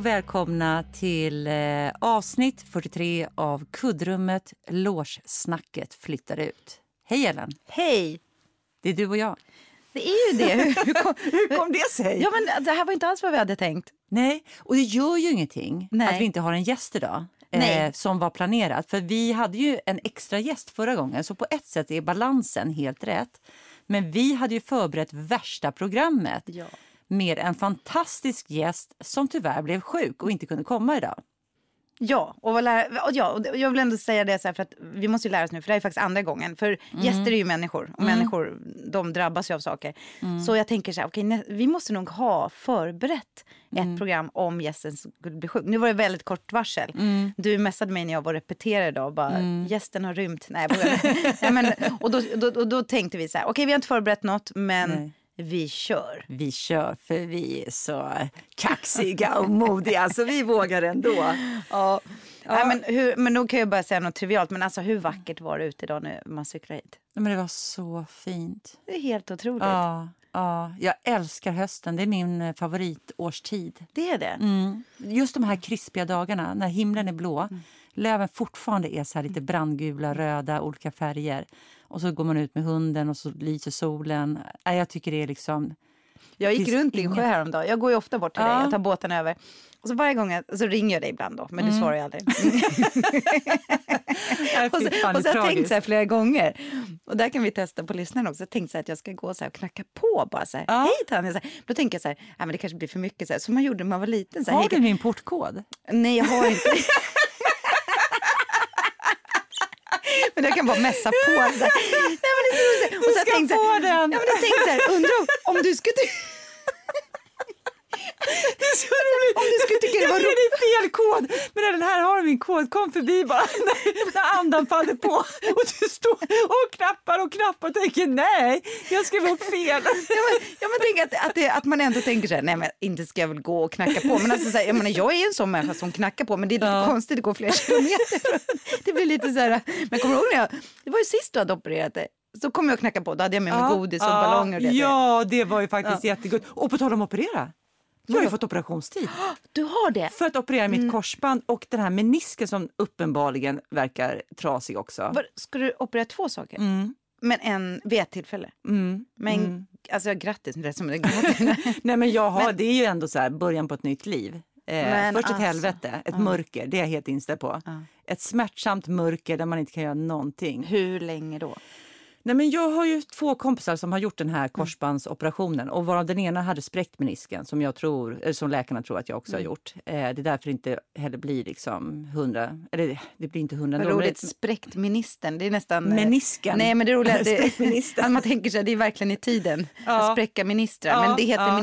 och välkomna till eh, avsnitt 43 av Kuddrummet Låssnacket flyttar ut. Hej Ellen! Hej! Det är du och jag. Det är ju det. Hur, hur, kom, hur kom det sig? Ja, men det här var inte alls vad vi hade tänkt. Nej, och det gör ju ingenting Nej. att vi inte har en gäst idag. Eh, som var planerat. För vi hade ju en extra gäst förra gången så på ett sätt är balansen helt rätt. Men vi hade ju förberett värsta programmet Ja. Med en fantastisk gäst som tyvärr blev sjuk och inte kunde komma idag. Ja, och, lära, och ja, och jag vill ändå säga det så här för att vi måste ju lära oss nu, för det är faktiskt andra gången. För gäster är ju människor och människor de drabbas ju av saker. Så jag tänker så här, nä- vi måste nog ha förberett ett program om gästen skulle bli sjuk. Nu var det väldigt kort varsel. Du messade mig när jag var och repeterade idag och bara, gästen har rymt. Nej, jag Nej, men, och, då, då, och då tänkte vi så här, okej vi har inte förberett något, men Nej. Vi kör. Vi kör för vi är så kaxiga och modiga så vi vågar ändå. Ja. Nej, men, hur, men då kan jag bara säga något trivialt. Men alltså hur vackert var det ute idag när man cyklar hit? Men det var så fint. Det är helt otroligt. Ja, ja, jag älskar hösten. Det är min eh, favoritårstid. Det är det. Mm. Just de här krispiga dagarna när himlen är blå. Löven fortfarande är så lite brandgula, röda, olika färger. Och så går man ut med hunden och så lyser solen. Nej, Jag tycker det är liksom... Jag gick runt en sjö häromdagen. Jag går ju ofta bort till dig. Ja. Jag tar båten över. Och så varje gång jag, så ringer jag dig ibland då. Men du svarar ju aldrig. och så, och så har jag tänkt så här flera gånger. Och där kan vi testa på lyssnarna också. Jag tänkte så här att jag ska gå så här och knacka på bara så här. Ja. Hej Tanja! Så här. Då tänker jag så här, nej men det kanske blir för mycket så här. Som man gjorde när man var liten. Så här, Har du min portkod? Nej, jag har inte. men jag kan bara messa på. Så här. Nej, men det är så. Och så jag ska tänkt så här, få den. Ja, men jag tänkte så här, undrar om, om du skulle... Det är så roligt! Om du skulle tycka det var roligt. dig fel kod. Men den här har du min kod. Kom förbi bara när, när andan faller på. Och du står och knappar och knappar och tänker nej, jag skrev upp fel. Ja, men, ja, men tänk att, att, det, att man ändå tänker så här, nej men inte ska jag väl gå och knacka på. Men alltså, så här, jag, menar, jag är ju en sån människa som knackar på, men det är lite Ja. konstigt att gå flera kilometer. Det blir lite så här, men kommer du ihåg när jag, det var ju sist du hade opererat dig. Så kom jag och knackade på, då hade jag med mig godis och ballonger. och det. Ja, det var ju faktiskt jättegott. Och på tal om att operera. Jag har ju fått operationstid Du har det? för att operera mitt Mm. korsband och den här menisken som uppenbarligen verkar trasig också. Var, ska du operera två saker? Mm. Men en vid ett tillfälle? Mm. Men alltså grattis, det är som grattis. Nej men jag har, det är ju ändå så här början på ett nytt liv. Eh, Men först ett alltså, helvete, ett mörker, det är jag helt inställd på. Ett smärtsamt mörker där man inte kan göra någonting. Hur länge då? Nej, men jag har ju två kompisar som har gjort den här korsbandsoperationen och varav den ena hade spräckt menisken som, jag tror, eller som läkarna tror att jag också Mm. har gjort. Eh, det är därför det inte heller blir liksom hundra, eller det blir inte hundra Vad ändå, men roligt, spräckt ministern. Det är nästan... eh, Menisken. Nej, men det roliga är att man tänker sig det är verkligen i tiden. Ja. Att spräcka ministrar. Ja, men det heter ja.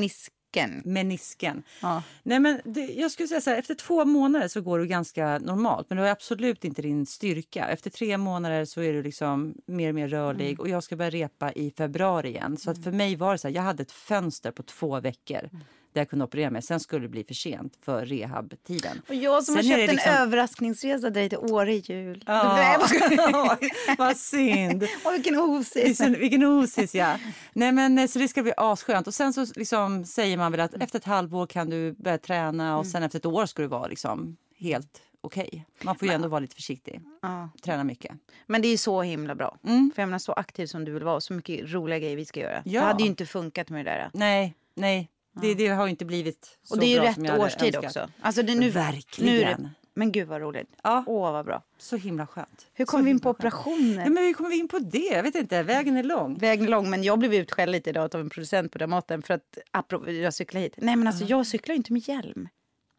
Menisken. Menisken. Ja. Nej, men det, jag skulle säga så här, efter två månader så går det ganska normalt. Men du har absolut inte din styrka. Efter tre månader så är du liksom mer och mer rörlig. Mm. Och jag ska börja repa i februari igen. Så att för mig var det så här, jag hade ett fönster på två veckor. Mm. Där jag kunde operera mig. Sen skulle det bli för sent för rehabtiden. Och jag som Sen har köpt liksom- en överraskningsresa dig till Åre i jul. Ja. Vad synd. Åh, vilken osis. Vilken, osis, ja. Nej, men, eh, så det ska bli asskönt. Och sen så liksom, säger man väl att efter ett halvår kan du börja träna och sen efter ett år ska du vara liksom helt okej. Man får ju ändå vara lite försiktig. Ja. Träna mycket. Men det är så himla bra. Mm. För jag menar så aktiv som du vill vara och så mycket roliga grejer vi ska göra. Ja. Det hade ju inte funkat med det där. Nej, nej. Det, det har inte blivit så Och det är ju bra rätt årstid önskat. också. Alltså det, nu, Verkligen. Nu är det, men gud vad roligt. Ja. Åh vad bra. Så himla skönt. Hur Så kom vi in på skönt. operationer? Ja, men hur kommer vi in på det? Jag vet inte. Vägen är lång. Vägen är lång, men jag blev utskälld lite idag av en producent på Dramaten för att apropå, jag cyklar hit. Nej men alltså jag cyklar inte med hjälm.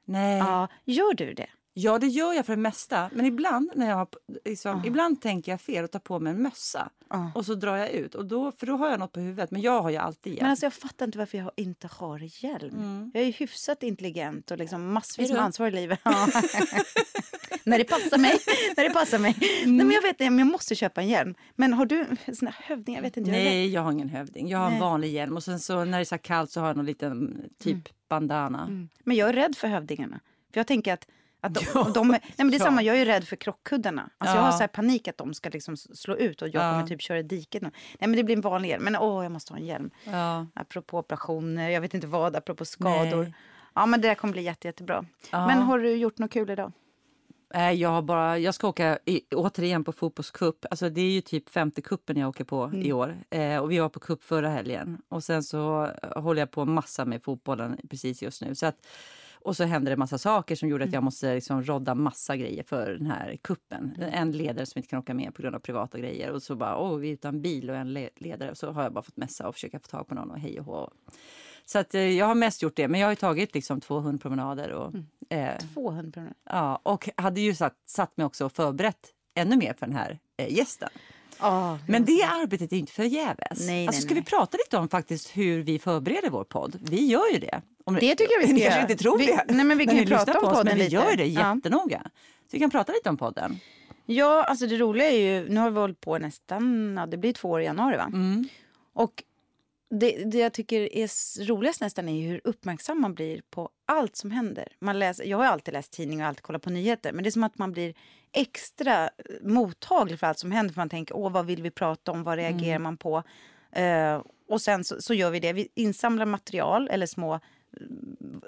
Nej. Ja, gör du det? Ja, det gör jag för det mesta. Men ibland, när jag har, liksom, ibland tänker jag fel och tar på mig en mössa. Ja. Och så drar jag ut. Och då, för då har jag något på huvudet. Men jag har ju alltid hjälm. Men alltså jag fattar inte varför jag inte har hjälm. Jag är ju hyfsat intelligent och liksom massvis med ansvar i livet. När det passar mig. När det passar mig. Nej, men jag vet men jag måste köpa en hjälm. Men har du såna hövding? Jag vet inte. jag. Nej, jag har ingen hövding. Jag har en Nej. vanlig hjälm. Och sen så när det är så kallt så har jag någon liten typ bandana. Mm. Men jag är rädd för hövdingarna. För jag tänker att att de, Ja, de, nej men det är ja. samma, jag är ju rädd för krockkuddarna. Alltså jag har Ja. så här panik att de ska liksom slå ut och jag Ja. kommer typ köra i diket. Nej men det blir en vanlig hjälm. Men åh, jag måste ha en hjälm. Ja. Apropå operationer, jag vet inte vad, apropå skador. Nej. Ja, men det där kommer bli jätte, jättebra. Ja. Men har du gjort något kul idag? Nej, jag, har bara, jag ska åka i, återigen på fotbollscup. Alltså, det är ju typ femte kuppen jag åker på i år. Eh, och vi var på cup förra helgen. Och sen så eh, håller jag på massa med fotbollen precis just nu. Så att, och så händer det massa saker som gjorde att jag måste liksom rodda massa grejer för den här kuppen. En ledare som inte kan åka med på grund av privata grejer. Och så bara, åh, vi är utan bil och en le- ledare. Och så har jag bara fått messa och försöka få tag på någon och hej och hå. Så att, eh, jag har mest gjort det. Men jag har ju tagit liksom två hundpromenader. Och, eh, 200 kronor. Ja, och hade ju satt, satt mig också och förberett ännu mer för den här eh, gästen. Ja, Men det arbetet är inte förgäves. Nej, alltså, ska nej. vi prata lite om faktiskt hur vi förbereder vår podd? Vi gör ju det. Om Det tycker jag vi ska Ni kanske inte tror Vi- det. nej, men vi kan ju prata om oss, podden Men vi lite. gör det Ja. jättenoga. Så vi kan prata lite om podden. Ja, alltså det roliga är ju, nu har vi hållit på nästan, ja, det blir två år i januari va? Mm. Och det, det jag tycker är roligast nästan är hur uppmärksam man blir på allt som händer. Man läser, jag har alltid läst tidningar och alltid kollat på nyheter, men det är som att man blir extra eh, mottaglig för allt som händer. För man tänker, åh vad vill vi prata om, vad reagerar Mm. man på? Eh, och sen så, så gör vi det, vi insamlar material eller små eh,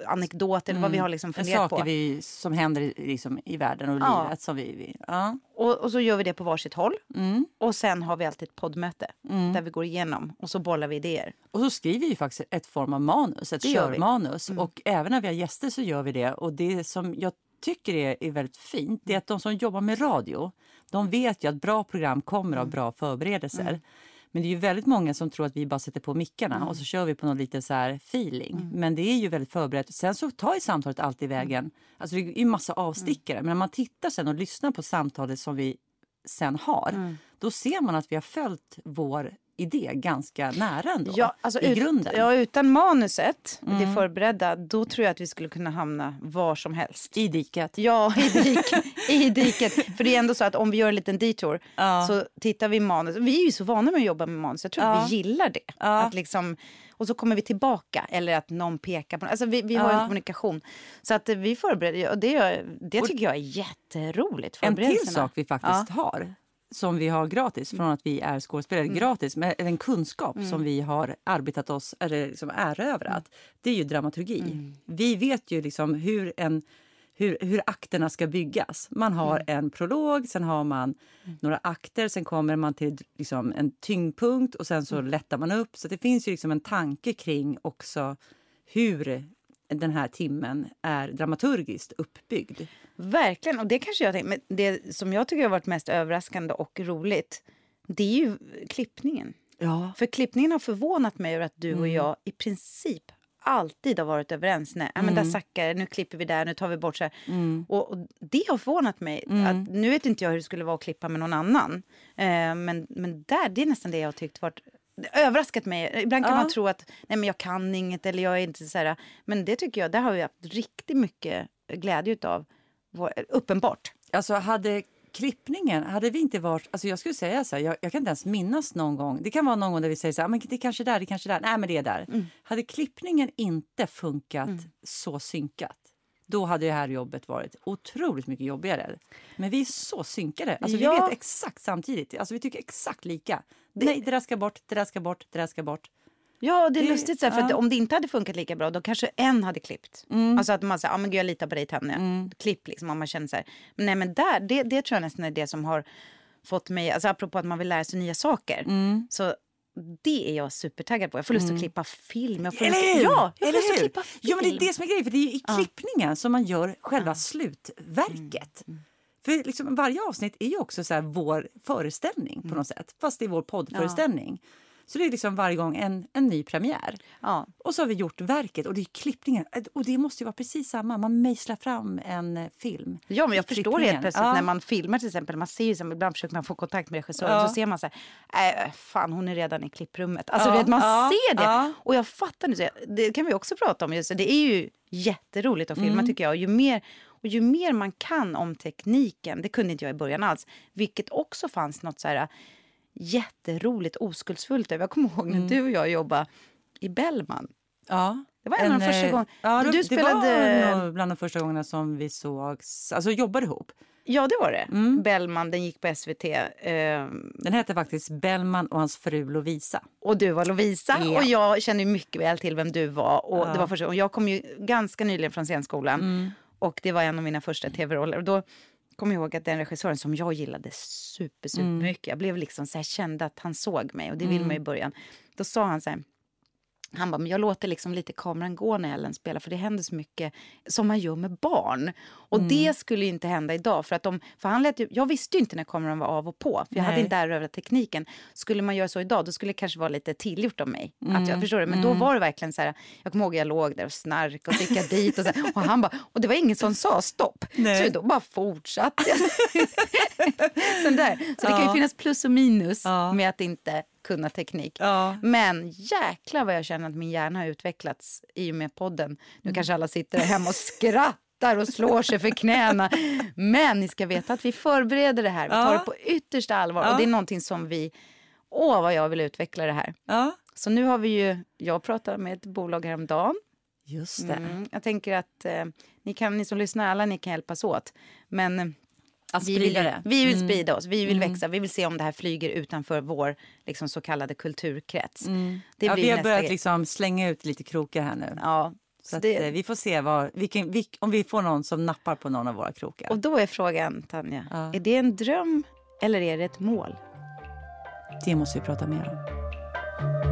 anekdoter eller vad vi har liksom funderat Mm. Saker på. vi, som händer i- liksom, i världen och Ja. livet. Som vi, vi, ja. Och, och så gör vi det på varsitt håll. Mm. Och sen har vi alltid ett poddmöte där vi går igenom och så bollar vi idéer. Och så skriver vi faktiskt ett form av manus, ett körmanus. Och även när vi har gäster så gör vi det. Och det som jag tycker är, är väldigt fint, det är att de som jobbar med radio, de vet ju att bra program kommer av bra förberedelser. Men det är ju väldigt många som tror att vi bara sätter på mickarna och så kör vi på någon lite så här feeling. Men det är ju väldigt förberett. Sen så tar ju samtalet alltid vägen. Alltså det är ju massa avstickare. Men när man tittar sen och lyssnar på samtalet som vi sen har, då ser man att vi har följt vår idé ganska nära ändå. Ja, alltså I ut- grunden. Ja, utan manuset, det förberedda, då tror jag att vi skulle kunna hamna var som helst. I diket. Ja, i diket. I diket. För det är ändå så att om vi gör en liten detour Ja. så tittar vi manus. Vi är ju så vana med att jobba med manus. Jag tror Ja. att vi gillar det. Att liksom, och så kommer vi tillbaka eller att någon pekar på alltså vi, vi har en kommunikation. Så att vi förbereder och det, det tycker jag är jätteroligt. En till sak vi faktiskt har som vi har gratis från att vi är skådespelare, gratis, men en kunskap som vi har arbetat oss, eller liksom erövrat, det är ju dramaturgi. Vi vet ju liksom hur en hur, hur akterna ska byggas. Man har en prolog, sen har man några akter, sen kommer man till liksom en tyngdpunkt och sen så lättar man upp. Så det finns ju liksom en tanke kring också hur den här timmen är dramaturgiskt uppbyggd. Verkligen, och det kanske jag tänker, men det som jag tycker har varit mest överraskande och roligt, det är ju klippningen. Ja. För klippningen har förvånat mig över att du Mm. och jag i princip alltid har varit överens. Nej, men Mm. där sackar det, nu klipper vi där, nu tar vi bort så här. Och, och det har förvånat mig. Mm. Att, nu vet inte jag hur det skulle vara att klippa med någon annan. Eh, men, men där, det är nästan det jag har tyckt varit överraskat mig. Ibland kan Ja. man tro att nej, men jag kan inget eller jag är inte så här. Men det tycker jag, där har vi haft riktigt mycket glädje utav. Vår, uppenbart. Alltså hade klippningen, hade vi inte varit, alltså jag skulle säga så här, jag, jag kan inte ens minnas någon gång, det kan vara någon gång där vi säger så här, men det är kanske där, det är kanske där, nej men det är där. Mm. Hade klippningen inte funkat så synkat, då hade det här jobbet varit otroligt mycket jobbigare. Men vi är så synkade, alltså vi Ja. vet exakt samtidigt, alltså vi tycker exakt lika. Nej, det där ska bort, det där ska bort, det där ska bort. Ja, det är Det- lustigt. Så här, för ja. att om det inte hade funkat lika bra, då kanske en hade klippt. Alltså att man säger, ah, men gud, jag litar på dig Tanja. Klipp liksom, om man känner så här. Men nej, men där, det, det tror jag nästan är det som har fått mig, alltså apropå att man vill lära sig nya saker. Så det är jag supertaggad på. Jag får lust att klippa film. Jag får lust, Eller hur? Ja, jag får Eller lust att hur? klippa film. Ja, men det är det som är grejen. För det är i klippningen som man gör själva slutverket. Mm, För liksom varje avsnitt är ju också så vår föreställning Mm. på något sätt. Fast det är vår poddföreställning. Så det är liksom varje gång en, en ny premiär. Ja. Och så har vi gjort verket och det är klippningen. Och det måste ju vara precis samma. Man mejslar fram en eh, film. Ja, men jag förstår helt plötsligt Ja. när man filmar till exempel. Man ser ju som, ibland försöker man få kontakt med regissören Ja. så ser man så här, äh, fan hon är redan i klipprummet. Alltså Ja, vet, man ser det. Och jag fattar nu, det kan vi också prata om. Just, det. det är ju jätteroligt att filma Mm. tycker jag. Och ju, mer, och ju mer man kan om tekniken, det kunde inte jag i början alls, vilket också fanns något så här jätteroligt oskuldsfullt över. Jag kommer ihåg när Mm. du och jag jobbade i Bellman. Ja. Det var en, av de första eh, gångerna. Ja, Du det, spelade- var bland de första gångerna som vi sågs, alltså jobbade ihop. Ja, det var det. Mm. Bellman, den gick på SVT. Eh, Den hette faktiskt Bellman och hans fru Lovisa. och du var Lovisa. Ja. Och jag kände ju mycket väl till vem du var. Och Ja. det var första, och jag kom ju ganska nyligen från scenskolan. Mm. Och det var en av mina första tv-roller. Och då kom jag ihåg att den regissören som jag gillade super, super Mm. mycket. Jag blev liksom så här, kände att han såg mig. Och det vill Mm. man ju i början. Då sa han så här. Han bara, men jag låter liksom lite kameran gå när Ellen spelar för det händer så mycket som man gör med barn. Och Mm. det skulle inte hända idag. För, att de, för han lät ju, jag visste inte när kameran var av och på. För jag hade Nej. inte erövrat tekniken. Skulle man göra så idag då skulle det kanske vara lite tillgjort av mig. Att jag, Mm. förstår du? Men då var det verkligen så här. Jag kommer ihåg jag låg där och snark och tickade dit. Och, så och han bara, och det var ingen som sa stopp. Nej. Så då bara fortsatte jag. Sen där. Så det kan ju Ja. finnas plus och minus Ja. med att inte kunna teknik. Ja. Men jäklar vad jag känner att min hjärna har utvecklats i och med podden. Nu Mm. kanske alla sitter hemma och skrattar och slår sig för knäna. Men ni ska veta att vi förbereder det här. Vi tar Ja. det på yttersta allvar. Ja. Och det är någonting som vi... Åh, vad jag vill utveckla det här. Så nu har vi ju... Jag pratade med ett bolag häromdagen. just det. Mm, jag tänker att eh, ni, kan, ni som lyssnar, alla ni kan hjälpas åt. Men Att vi sprida vill, det. vi vill Mm. sprida oss, vi vill växa, vi vill se om det här flyger utanför vår liksom, så kallade kulturkrets. Mm. Ja, vi har börjat liksom slänga ut lite krokar här nu. Ja, Så att, eh, vi får se vad, vilken, vilk, om vi får någon som nappar på någon av våra krokar. och då är frågan, Tanja, Ja. är det en dröm eller är det ett mål? Det måste vi prata mer om.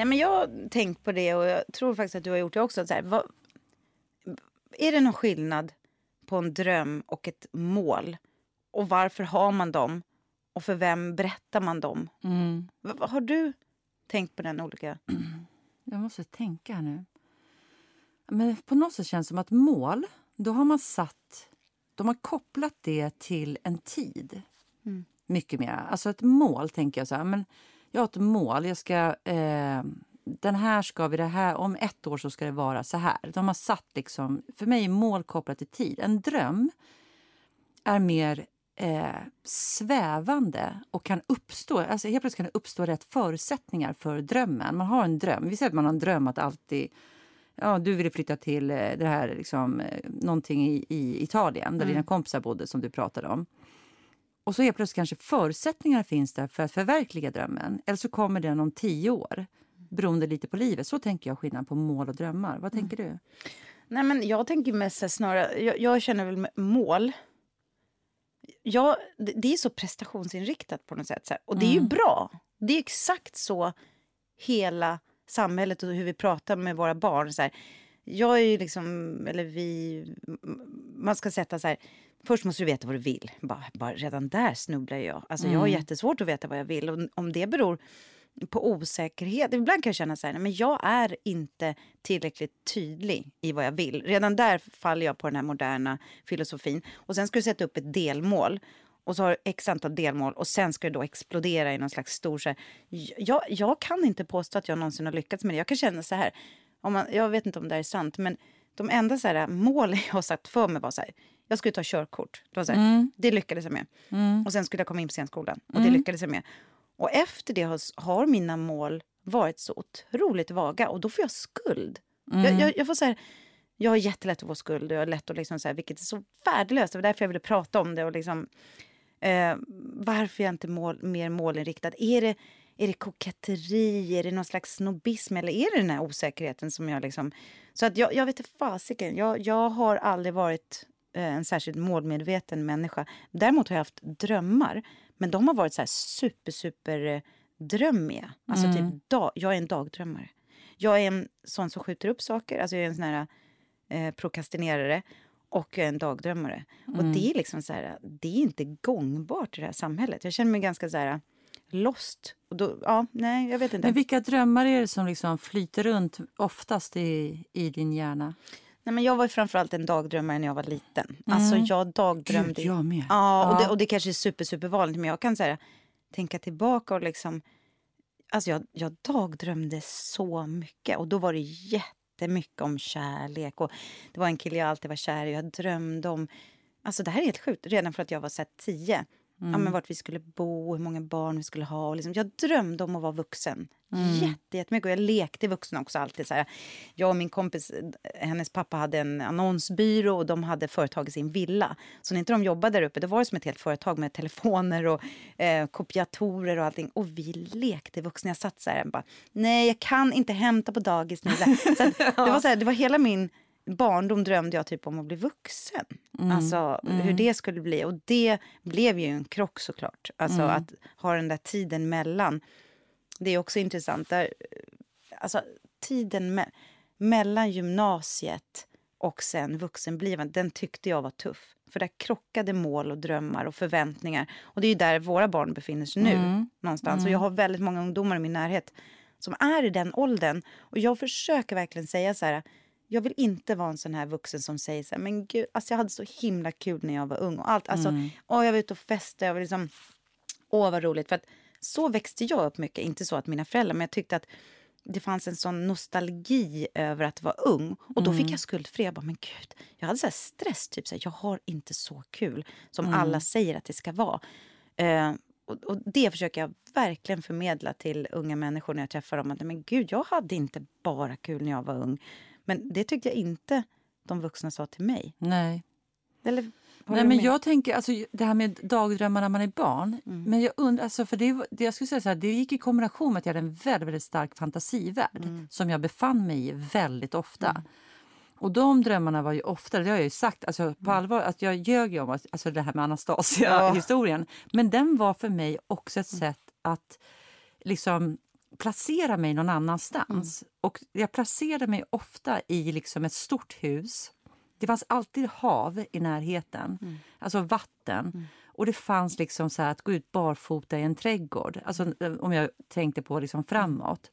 Nej, men jag har tänkt på det och jag tror faktiskt att du har gjort det också. Så här, vad, är det någon skillnad på en dröm och ett mål? Och varför har man dem? Och för vem berättar man dem? Mm. Har du tänkt på den olika? Jag måste tänka här nu. Men på något sätt känns det som att mål, då har man satt... De har kopplat det till en tid. Mm. Mycket mer. Alltså ett mål, tänker jag så här. Men jag har ett mål. Jag ska... Eh, den här ska vi... Det här, om ett år så ska det vara så här. De har satt liksom... För mig är mål kopplat till tid. En dröm är mer eh, svävande och kan uppstå. Alltså helt plötsligt kan det uppstå rätt förutsättningar för drömmen. Man har en dröm. Vi säger att man har en dröm att alltid... Ja, du ville flytta till eh, det här, liksom, eh, någonting i, i Italien där dina kompisar bodde som du pratade om. Och så helt plötsligt kanske förutsättningar finns där för att förverkliga drömmen. Eller så kommer den om tio år, beroende lite på livet. Så tänker jag skillnad på mål och drömmar. Vad tänker du? Nej, men jag tänker mest snarare, jag, jag känner väl mål. Jag, det, det är så prestationsinriktat på något sätt. Så här. Och det är ju bra. Det är exakt så hela samhället och hur vi pratar med våra barn. Så här. Jag är ju liksom, eller vi, man ska sätta så här. Först måste du veta vad du vill. Bara, bara, redan där snubblar jag. Alltså, Jag har jättesvårt att veta vad jag vill. Och om det beror på osäkerhet. Ibland kan jag känna så här, men jag är inte tillräckligt tydlig i vad jag vill. Redan där faller jag på den här moderna filosofin. Och sen ska du sätta upp ett delmål. Och så har du x antal delmål och sen ska det då explodera i någon slags stor... Så här, jag, jag kan inte påstå att jag någonsin har lyckats med det. Jag kan känna så här, om man, jag vet inte om det här är sant, men de enda så här, mål jag har satt för mig var så här, jag skulle ta körkort. Det, var så här, det lyckades jag med. Och sen skulle jag komma in på scenskolan och det lyckades jag med. Och efter det har, har mina mål varit så otroligt vaga och då får jag skuld. Jag, jag, jag får så här, jag har jättelätt att få skuld och jag har lätt att liksom så här, vilket är så värdelöst. Det var därför jag ville prata om det och liksom eh, varför är jag inte mål, mer målinriktad? Är det, är det koketteri? Är det någon slags snobbism? Eller är det den här osäkerheten som jag liksom... Så att jag, jag vet inte fasiken. Jag, jag har aldrig varit en särskilt målmedveten människa. Däremot har jag haft drömmar. Men de har varit så super, super eh, drömmiga. Alltså typ, dag, jag är en dagdrömmare. Jag är en sån som skjuter upp saker. Alltså jag är en sån här eh, prokrastinerare och jag är en dagdrömmare. Och det är liksom så här, det är inte gångbart i det här samhället. Jag känner mig ganska så här lost. Och då, ja, nej, jag vet inte. Men vilka drömmar är det som liksom flyter runt oftast i, i din hjärna? Nej, men jag var ju framförallt en dagdrömmare när jag var liten. Alltså jag dagdrömde. Gud, jag med. Ja, och. Det, och det kanske är super, super vanligt. Men jag kan säga tänka tillbaka och liksom... Alltså jag, jag dagdrömde så mycket. Och då var det jättemycket om kärlek. Och det var en kille jag alltid var kär i. Jag drömde om... Alltså det här är helt sjukt. Redan för att jag var så här, tio. ja, men vart vi skulle bo, hur många barn vi skulle ha. Och liksom, jag drömde om att vara vuxen. Mm. Jätte, jättemycket. Och jag lekte vuxen också. alltid. Så här, jag och min kompis, hennes pappa hade en annonsbyrå och de hade företag i sin villa. Så när inte de jobbade där uppe, då var det som ett helt företag med telefoner och eh, kopiatorer och allting. Och vi lekte vuxna. Jag satt så här och bara, nej jag kan inte hämta på dagis nu. Så det, var så här, det var hela min barndom drömde jag typ om att bli vuxen. Mm. Alltså mm. hur det skulle bli. Och det blev ju en krock såklart. Alltså mm. att ha den där tiden mellan. Det är också intressant. Där, alltså tiden me mellan gymnasiet och sen vuxenblivandet, den tyckte jag var tuff. För där krockade mål och drömmar och förväntningar. Och det är där våra barn befinner sig nu. Mm. någonstans. Och jag har väldigt många ungdomar i min närhet som är i den åldern. Och jag försöker verkligen säga så här jag vill inte vara en sån här vuxen som säger så här, men gud, alltså jag hade så himla kul när jag var ung. Och allt, alltså, mm. åh, jag var ute och festade, jag var liksom, åh vad roligt. För att så växte jag upp mycket, inte så att mina föräldrar, men jag tyckte att det fanns en sån nostalgi över att vara ung. Och då mm. fick jag skuldfri. Jag bara, men gud, jag hade så stress, typ så här, jag har inte så kul som mm. alla säger att det ska vara. Uh, och, och, det försöker jag verkligen förmedla till unga människor när jag träffar dem. Att men gud, jag hade inte bara kul när jag var ung. Men det tyckte jag inte de vuxna sa till mig. Nej. Eller, Nej, men jag tänker, alltså, det här med dagdrömmar när man är barn. Mm. Men jag undrar, alltså, för det, det, jag skulle säga så här, det gick i kombination med att jag hade en väldigt, väldigt stark fantasivärld mm. som jag befann mig i väldigt ofta. Mm. Och de drömmarna var ju ofta, det har jag ju sagt alltså, på mm. allvar, att jag ljög ju om alltså, det här med Anastasia-historien. Ja. Men den var för mig också ett mm. sätt att liksom placera mig någon annanstans. Mm. Och jag placerade mig ofta i liksom ett stort hus. Det fanns alltid hav i närheten, mm. alltså vatten. Mm. Och det fanns liksom så att gå ut barfota i en trädgård, alltså, om jag tänkte på liksom framåt.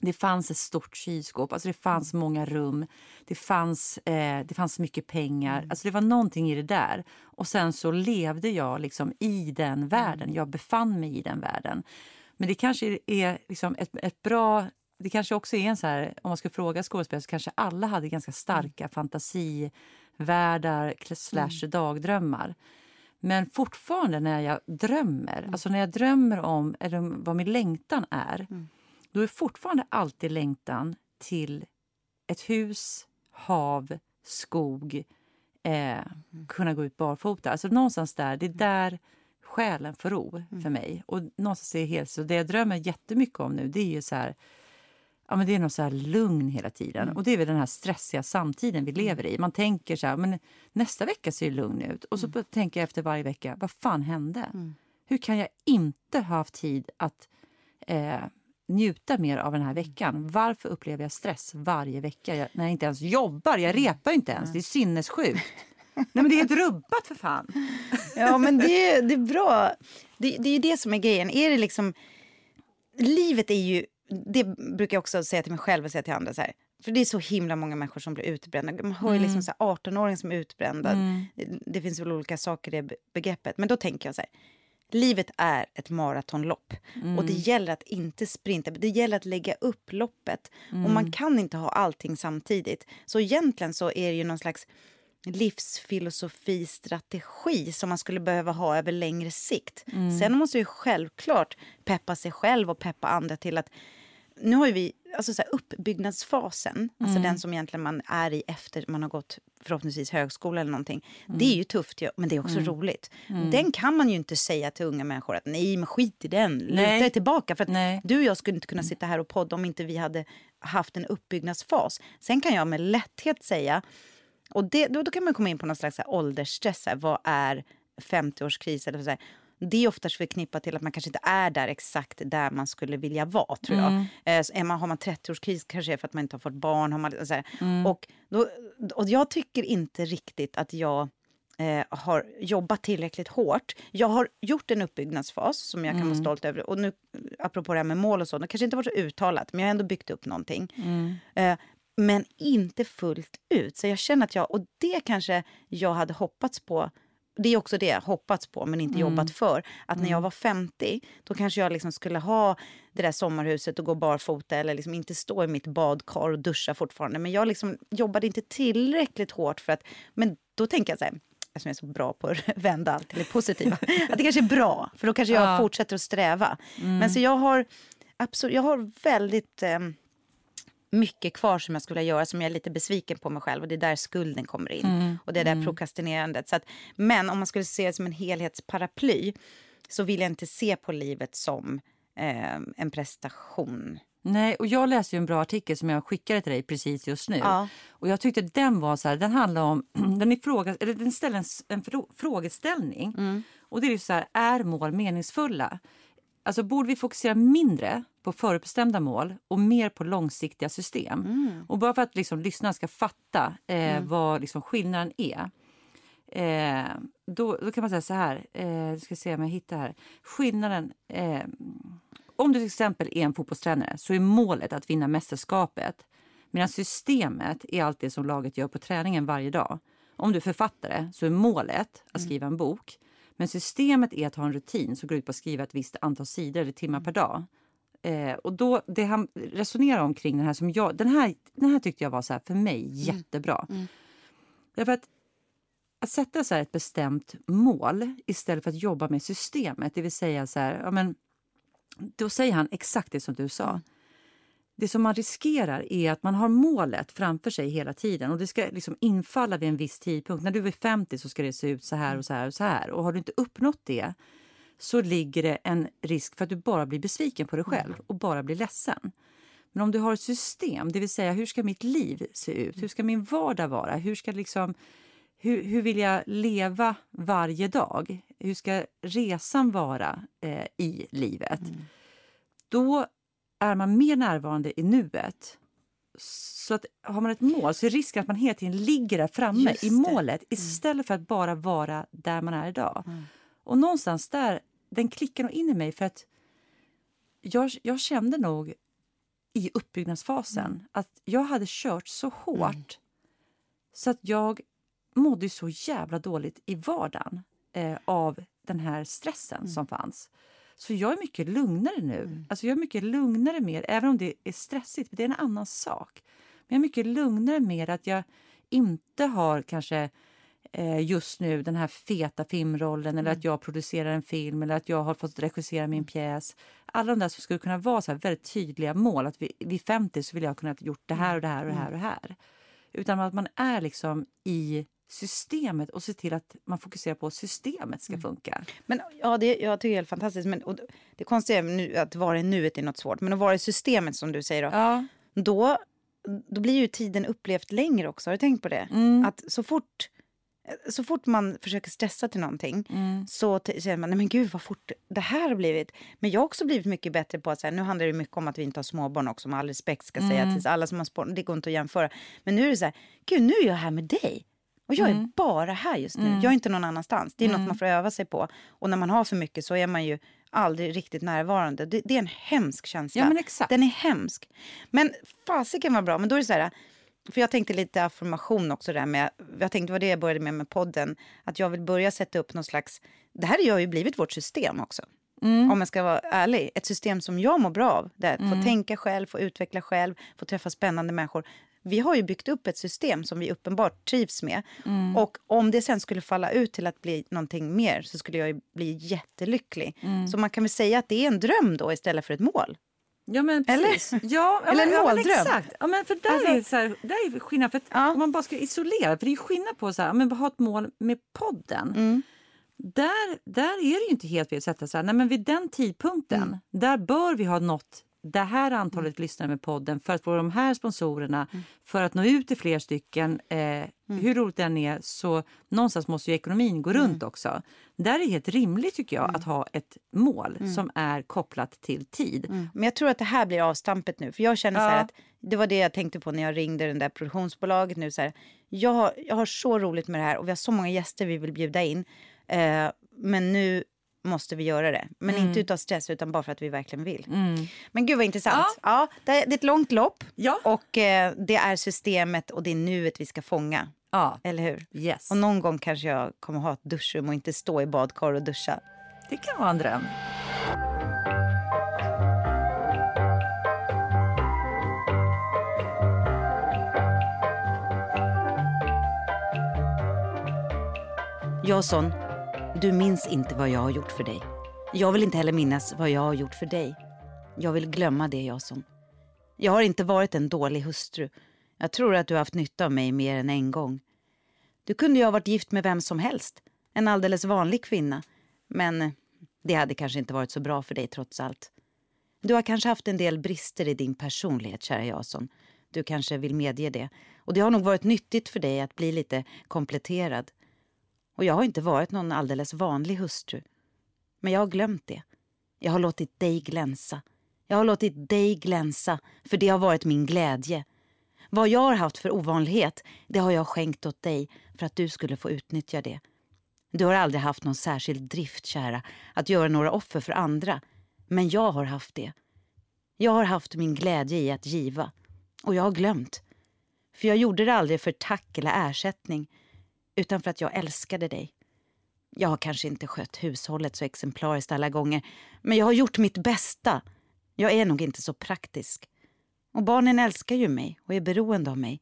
Det fanns ett stort kylskåp, alltså det fanns mm. många rum, det fanns, eh, det fanns mycket pengar. Mm. Alltså det var någonting i det där. Och sen så levde jag liksom i den världen, mm. jag befann mig i den världen. Men det kanske är liksom ett, ett bra... Det kanske också är en så här, om man ska fråga skådespelare så kanske alla hade ganska starka mm. fantasivärldar slash mm. dagdrömmar. Men fortfarande när jag drömmer, mm. alltså när jag drömmer om eller vad min längtan är, mm. då är fortfarande alltid längtan till ett hus, hav, skog, eh, mm. kunna gå ut barfota. Alltså någonstans där, det är mm. där själen får ro mm. för mig. Och någonstans är helt, så det jag drömmer jättemycket om nu det är ju så här, ja, men det är något så här lugn hela tiden. Mm. Och det är väl den här stressiga samtiden vi mm. lever i. Man tänker så här, men nästa vecka ser lugn ut. Och så mm. tänker jag efter varje vecka, vad fan hände? Mm. Hur kan jag inte ha haft tid att eh, njuta mer av den här veckan? Varför upplever jag stress varje vecka jag, när jag inte ens jobbar? Jag repar inte ens, det är sinnessjukt. Nej men det är helt rubbat för fan. Ja men det, är, det är bra. Det, det är ju det som är grejen. Är det liksom... Livet är ju... Det brukar jag också säga till mig själv och säga till andra. Så här, för det är så himla många människor som blir utbrända. Man hör ju liksom 18-åringar mm. som är utbrända. Mm. Det finns väl olika saker i det begreppet. Men då tänker jag så här. Livet är ett maratonlopp mm. och det gäller att inte sprinta. Det gäller att lägga upp loppet. Mm. Och man mm. kan inte ha allting samtidigt. Så egentligen så är det ju någon slags livsfilosofi, strategi som man skulle behöva ha över längre sikt. Mm. Sen måste ju självklart peppa sig själv och peppa andra till att nu har vi alltså så här, uppbyggnadsfasen, alltså mm. alltså den som egentligen man är i efter man har gått förhoppningsvis högskola eller någonting. Mm. Det är ju tufft, men det är också mm. roligt. Mm. Den kan man ju inte säga till unga människor att nej, men skit i den, luta dig tillbaka. För att du och jag skulle inte kunna sitta här och podda om inte vi hade haft en uppbyggnadsfas. Sen kan jag med lätthet säga och det, då, då, kan man komma in på någon slags åldersstress. Här. Vad är 50-årskris? Eller så här. Det är oftast förknippat till att man kanske inte är där exakt där man skulle vilja vara. tror jag. Mm. Eh, är man, har man 30-årskris kanske är för att man inte har fått barn. Har man, så mm. och, då, och jag tycker inte riktigt att jag eh, har jobbat tillräckligt hårt. Jag har gjort en uppbyggnadsfas som jag kan mm. vara stolt över. Och nu, apropå det här med mål och så, det kanske inte varit så uttalat, men jag har ändå byggt upp någonting. Mm. Eh, men inte fullt ut. Så jag känner att jag, och det kanske jag hade hoppats på det är också det jag hoppats på men inte mm. jobbat för. Att när jag mm. var 50 då kanske jag liksom skulle ha det där sommarhuset och gå barfota eller liksom inte stå i mitt badkar och duscha fortfarande. Men jag liksom jobbade inte tillräckligt hårt för att... Men då tänker jag så här, eftersom jag är så bra på att vända allt till det positiva, att det kanske är bra, för då kanske jag Ja. fortsätter att sträva. Men så jag har, absolut, jag har väldigt eh, mycket kvar som jag skulle göra som jag är lite besviken på mig själv och det är där skulden kommer in. Och det är där prokrastinerandet. Så att, men om man skulle se det som en helhetsparaply så vill jag inte se på livet som eh, en prestation. Nej, och jag läste en bra artikel som jag skickade till dig precis just nu. Ja. Och jag tyckte den var så här, den handlar om, den, ifråga, eller den ställer en, en frå, frågeställning. Mm. Och det är så här, är mål meningsfulla? Alltså borde vi fokusera mindre på förutbestämda mål och mer på långsiktiga system? Mm. Och bara för att liksom lyssnarna ska fatta eh, vad liksom skillnaden är. Eh, då, då kan man säga så här, eh, ska se om jag hittar här. Skillnaden, eh, om du till exempel är en fotbollstränare så är målet att vinna mästerskapet. Medan systemet är allt det som laget gör på träningen varje dag. Om du är författare så är målet att skriva en bok. Men systemet är att ha en rutin som går ut på att skriva ett visst antal sidor eller timmar per dag. Eh, och då, det han resonerar om kring den här som jag, den här, den här tyckte jag var så här, för mig jättebra. Därför att att sätta så ett bestämt mål istället för att jobba med systemet, det vill säga så här, ja men, då säger han exakt det som du sa. Det som man riskerar är att man har målet framför sig hela tiden och det ska liksom infalla vid en viss tidpunkt. När du är 50 så ska det se ut så här och så här och så här. Och har du inte uppnått det så ligger det en risk för att du bara blir besviken på dig själv och bara blir ledsen. Men om du har ett system, det vill säga hur ska mitt liv se ut? Hur ska min vardag vara? Hur, ska liksom, hur, hur vill jag leva varje dag? Hur ska resan vara eh, i livet? Då är man mer närvarande i nuet. Så att har man ett mål så är risken att man hela tiden ligger där framme i det. Mm. målet istället för att bara vara där man är idag. Och någonstans där, den klickar nog in i mig för att jag, jag kände nog i uppbyggnadsfasen Mm. att jag hade kört så hårt så att jag mådde så jävla dåligt i vardagen eh, av den här stressen Mm. som fanns. Så jag är mycket lugnare nu. Alltså jag är mycket lugnare med, även om det är stressigt, det är en annan sak. Men jag är mycket lugnare med att jag inte har kanske eh, just nu den här feta filmrollen eller att jag producerar en film eller att jag har fått regissera min pjäs. Alla de där som skulle kunna vara så här väldigt tydliga mål. Att vid, vid 50 så vill jag kunna ha gjort det här och det här och det här och det här. Utan att man är liksom i systemet och ser till att man fokuserar på att systemet ska funka. Men ja, det, jag tycker det är helt fantastiskt. Men, och det konstiga är nu, att vara i nuet är något svårt. Men att vara i systemet som du säger då. Ja. Då, då blir ju tiden upplevt längre också. Har du tänkt på det? Mm. Att så fort, så fort man försöker stressa till någonting Mm. så känner man, nej men gud vad fort det här har blivit. Men jag har också blivit mycket bättre på att, här, nu handlar det mycket om att vi inte har småbarn också, med all respekt ska jag säga Mm. till alla som har småbarn, det går inte att jämföra. Men nu är det så här, gud nu är jag här med dig. Och jag Mm. är bara här just nu, jag är inte någon annanstans. Det är något man får öva sig på. Och när man har för mycket så är man ju aldrig riktigt närvarande. Det, det är en hemsk känsla. Ja, men exakt. Den är hemsk. Men fasiken var bra. Men då är det så här, för jag tänkte lite affirmation också där med, jag tänkte vad det jag började med med podden, att jag vill börja sätta upp någon slags, det här har ju blivit vårt system också. Mm. Om jag ska vara ärlig. Ett system som jag mår bra av. Där Få tänka själv, få utveckla själv, få träffa spännande människor. Vi har ju byggt upp ett system som vi uppenbart trivs med. Mm. Och om det sen skulle falla ut till att bli någonting mer så skulle jag ju bli jättelycklig. Mm. Så man kan väl säga att det är en dröm då istället för ett mål. Ja, men Eller? precis. Ja, ja, Eller en ja, måldröm. Exakt. Ja, men för där Alltså- är det så här, där är skillnad. För att Ja. Om man bara ska isolera, för det är skillnad på så här, men ha ett mål med podden. Mm. Där, där är det ju inte helt fel att sätta så här, nej men vid den tidpunkten, Mm. där bör vi ha nått det här antalet lyssnare med podden för att få de här sponsorerna, Mm. för att nå ut till fler stycken. Eh, Hur roligt den är, så någonstans måste ju ekonomin gå Mm. runt också. Där är det helt rimligt tycker jag att ha ett mål Mm. som är kopplat till tid. Men jag tror att det här blir avstampet nu. För jag känner så här Ja. att det var det jag tänkte på när jag ringde den där produktionsbolaget nu. Så här, jag, har, jag har så roligt med det här och vi har så många gäster vi vill bjuda in. Eh, men nu måste vi göra det. Men inte utav stress utan bara för att vi verkligen vill. Men gud vad intressant. Ja. det, är, det är ett långt lopp Ja. och eh, det är systemet och det är nuet vi ska fånga. Ja, Eller hur? yes. Och någon gång kanske jag kommer ha ett duschrum och inte stå i badkar och duscha. Det kan vara en dröm. Jason, du minns inte vad jag har gjort för dig. Jag vill inte heller minnas vad jag har gjort för dig. Jag vill glömma det, Jason. Jag har inte varit en dålig hustru. Jag tror att du har haft nytta av mig mer än en gång. Du kunde ju ha varit gift med vem som helst. En alldeles vanlig kvinna. Men eh, det hade kanske inte varit så bra för dig trots allt. Du har kanske haft en del brister i din personlighet, kära Jason. Du kanske vill medge det. Och det har nog varit nyttigt för dig att bli lite kompletterad. Och jag har inte varit någon alldeles vanlig hustru. Men jag har glömt det. Jag har låtit dig glänsa. Jag har låtit dig glänsa, för det har varit min glädje. Vad jag har haft för ovanlighet, det har jag skänkt åt dig för att du skulle få utnyttja det. Du har aldrig haft någon särskild drift, kära, att göra några offer för andra. Men jag har haft det. Jag har haft min glädje i att giva. Och jag har glömt. För jag gjorde det aldrig för tack eller ersättning, utan för att jag älskade dig. Jag har kanske inte skött hushållet så exemplariskt alla gånger, men jag har gjort mitt bästa. Jag är nog inte så praktisk. Och barnen älskar ju mig och är beroende av mig.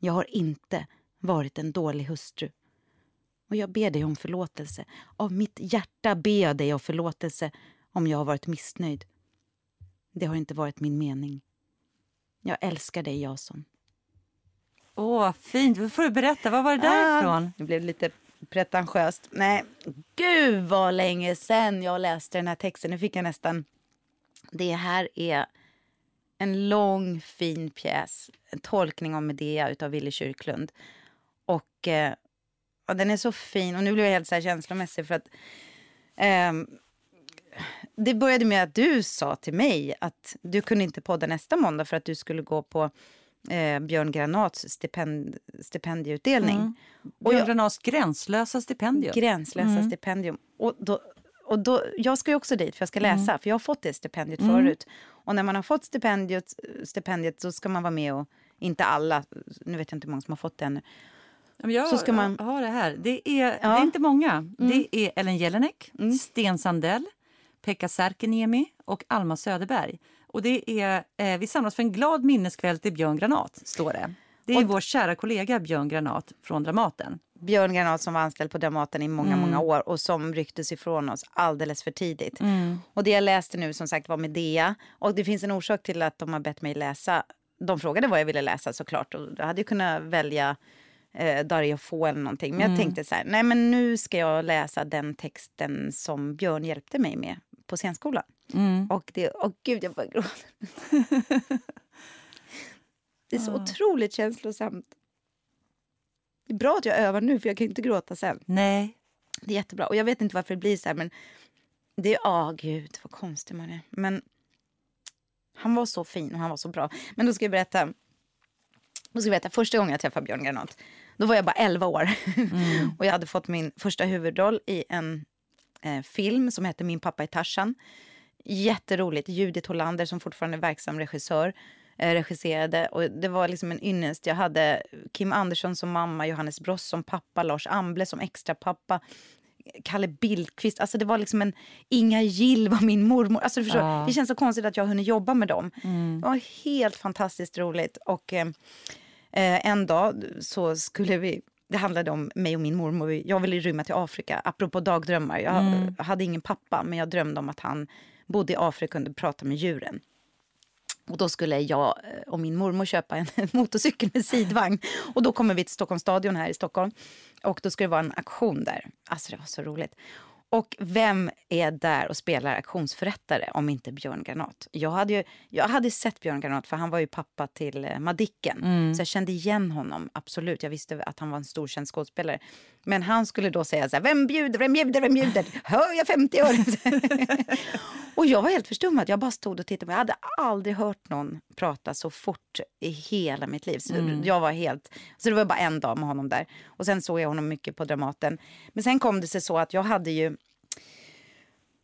Jag har inte varit en dålig hustru. Och jag ber dig om förlåtelse. Av mitt hjärta ber jag dig om förlåtelse om jag har varit missnöjd. Det har inte varit min mening. Jag älskar dig, Jason. Åh, fint. Vad får du berätta? Vad var det därifrån? Ah, det blev lite pretentiöst. Nej, gud vad länge sen jag läste den här texten. Nu fick jag nästan... Det här är en lång, fin pjäs. En tolkning av Medea av Willy Kyrklund. Och eh, den är så fin. Och nu blir jag helt så här känslomässig för att... Eh, det började med att du sa till mig att du kunde inte podda nästa måndag för att du skulle gå på eh, Björn Granats stipend, stipendieutdelning. Mm. Björn Granats gränslösa stipendium. Gränslösa mm. stipendium. Och då, och då, jag ska ju också dit för jag ska mm. läsa, mm. för jag har fått det stipendiet mm. förut. Och när man har fått stipendiet, stipendiet så ska man vara med och, inte alla, nu vet jag inte hur många som har fått det ännu. Jag så ska man... har det här. Det är, ja. det är inte många. Mm. Det är Ellen Jelinek, mm. Sten Sandell, Pekka Särkiniemi och Alma Söderberg. Och det är, eh, vi samlas för en glad minneskväll till Björn Granat, står det. Det är och, vår kära kollega Björn Granat från Dramaten. Björn Granat som var anställd på Dramaten i många, mm. många år och som rycktes ifrån oss alldeles för tidigt. Mm. Och det jag läste nu som sagt var Medea. Och det finns en orsak till att de har bett mig läsa. De frågade vad jag ville läsa såklart och jag hade kunnat välja eh, Dario Fo eller någonting. Men jag mm. tänkte så här, nej men nu ska jag läsa den texten som Björn hjälpte mig med på scenskolan. Mm. Och det, åh gud jag bara gråter. det är så mm. otroligt känslosamt. Det är bra att jag övar nu för jag kan inte gråta sen. Nej. Det är jättebra. Och jag vet inte varför det blir så här men det är, åh gud vad konstig man är. Men han var så fin och han var så bra. Men då ska jag berätta. Då ska jag berätta första gången jag träffade Björn Granat. Då var jag bara 11 år. Mm. och jag hade fått min första huvudroll i en eh, film som heter Min pappa är Tarzan. Jätteroligt. Judith Hollander som fortfarande är verksam regissör eh, regisserade. Och det var liksom en ynnest. Jag hade Kim Andersson som mamma, Johannes Bross som pappa, Lars Amble som extra pappa. Kalle Bildqvist, alltså det var liksom en Inga Gill var min mormor. Alltså förstår, ja. Det känns så konstigt att jag har hunnit jobba med dem. Mm. Det var helt fantastiskt roligt. Och eh, eh en dag så skulle vi det handlade om mig och min mormor. Jag ville rymma till Afrika, apropå dagdrömmar. Jag mm. hade ingen pappa, men jag drömde om att han bodde i Afrika och kunde prata med djuren. Och då skulle jag eh, och min mormor köpa en motorcykel med sidvagn. Och då kommer vi till Stockholms stadion här i Stockholm. Och då ska det vara en aktion där. Alltså det var så roligt. Och vem är där och spelar auktionsförrättare om inte Björn Granat? Jag hade, ju, jag hade sett Björn Granat för han var ju pappa till eh, Madicken. Mm. Så jag kände igen honom, absolut. Jag visste att han var en storkänd skådespelare. Men han skulle då säga så här, vem bjuder, vem bjuder, vem bjuder? Hör jag 50 år? och jag var helt förstummad. Jag bara stod och tittade. Jag hade aldrig hört någon prata så fort i hela mitt liv. Så mm. jag var helt... Så det var bara en dag med honom där. Och sen såg jag honom mycket på Dramaten. Men sen kom det sig så att jag hade ju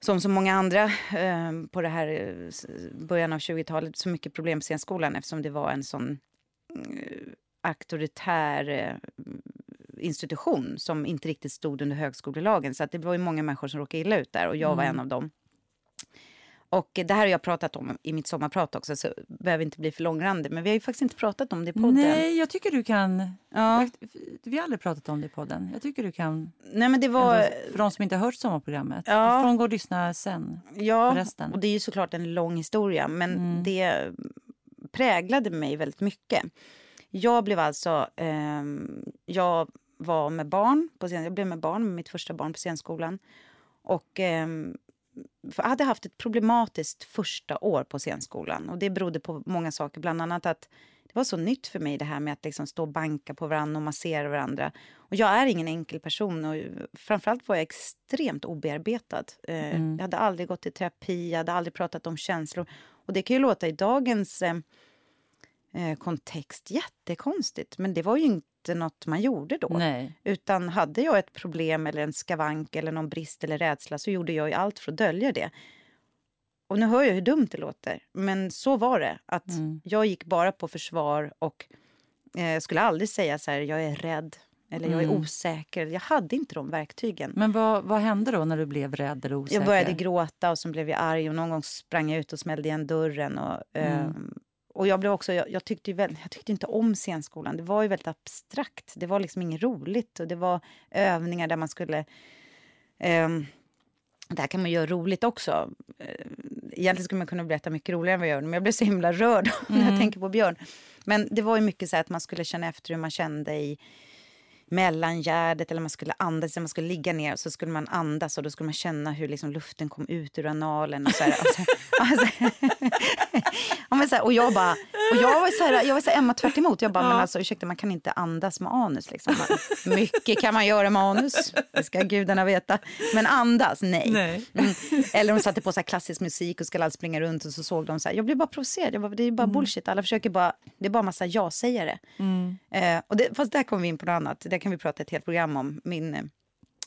som så många andra eh, på det här eh, början av 20-talet så mycket problem på scenskolan eftersom det var en sån eh, auktoritär eh, institution som inte riktigt stod under högskolelagen. Så att det var ju många människor som råkade illa ut där och jag mm. var en av dem. Och det här har jag pratat om i mitt sommarprat också, så behöver inte bli för långrandig. Men vi har ju faktiskt inte pratat om det i podden. Nej, jag tycker du kan... Ja. Vi har aldrig pratat om det i podden. Jag tycker du kan... Nej, men det var... För de som inte har hört sommarprogrammet. Ja. Från gå och lyssna sen. Ja, resten. och det är ju såklart en lång historia, men Mm. det präglade mig väldigt mycket. Jag blev alltså... ehm, jag var med barn på scen, jag blev med barn, med mitt första barn på scenskolan. Och ehm, för jag hade haft ett problematiskt första år på scenskolan. Och det berodde på många saker, bland annat att det var så nytt för mig det här med att liksom stå och banka på varandra och massera varandra. Och jag är ingen enkel person och framförallt var jag extremt obearbetad. Eh, Mm. Jag hade aldrig gått i terapi, jag hade aldrig pratat om känslor. Och det kan ju låta i dagens eh, eh, kontext jättekonstigt, men det var ju inte något man gjorde då. Nej. Utan hade jag ett problem eller en skavank eller någon brist eller rädsla så gjorde jag ju allt för att dölja det. Och nu hör jag hur dumt det låter, men så var det. Att Mm. Jag gick bara på försvar och eh, skulle aldrig säga så här, jag är rädd eller jag är Mm. osäker. Jag hade inte de verktygen. Men vad, vad hände då när du blev rädd eller osäker? Jag började gråta och så blev jag arg och någon gång sprang jag ut och smällde igen dörren. Och, Mm. ehm, och jag, blev också, jag, jag, tyckte väl, jag tyckte inte om scenskolan. Det var ju väldigt abstrakt. Det var liksom inget roligt. Och det var övningar där man skulle... ehm, det här kan man göra roligt också. Eh, Egentligen skulle man kunna berätta mycket roligare än vad jag gör. Men jag blev så himla rörd när jag Mm. tänker på Björn. Men det var ju mycket så här att man skulle känna efter hur man kände i mellangärdet eller man skulle andas, man skulle ligga ner och så skulle man andas och då skulle man känna hur liksom luften kom ut ur analen. Och, så här, och, så, ja, men så här, och jag bara, och jag var så här, jag var så här Emma tvärt emot. Jag bara, men alltså ursäkta man kan inte andas med anus liksom. Bara, Mycket kan man göra med anus, det ska gudarna veta. Men andas, nej. Nej. Mm. Eller de satte på så här klassisk musik och skulle allt springa runt och så såg de så här, jag blev bara provocerad, jag bara, det är bara bullshit, alla försöker bara, det är bara massa ja-sägare. Mm. Eh, och det, fast där kommer vi in på något annat, det kan vi prata ett helt program om, min, eh,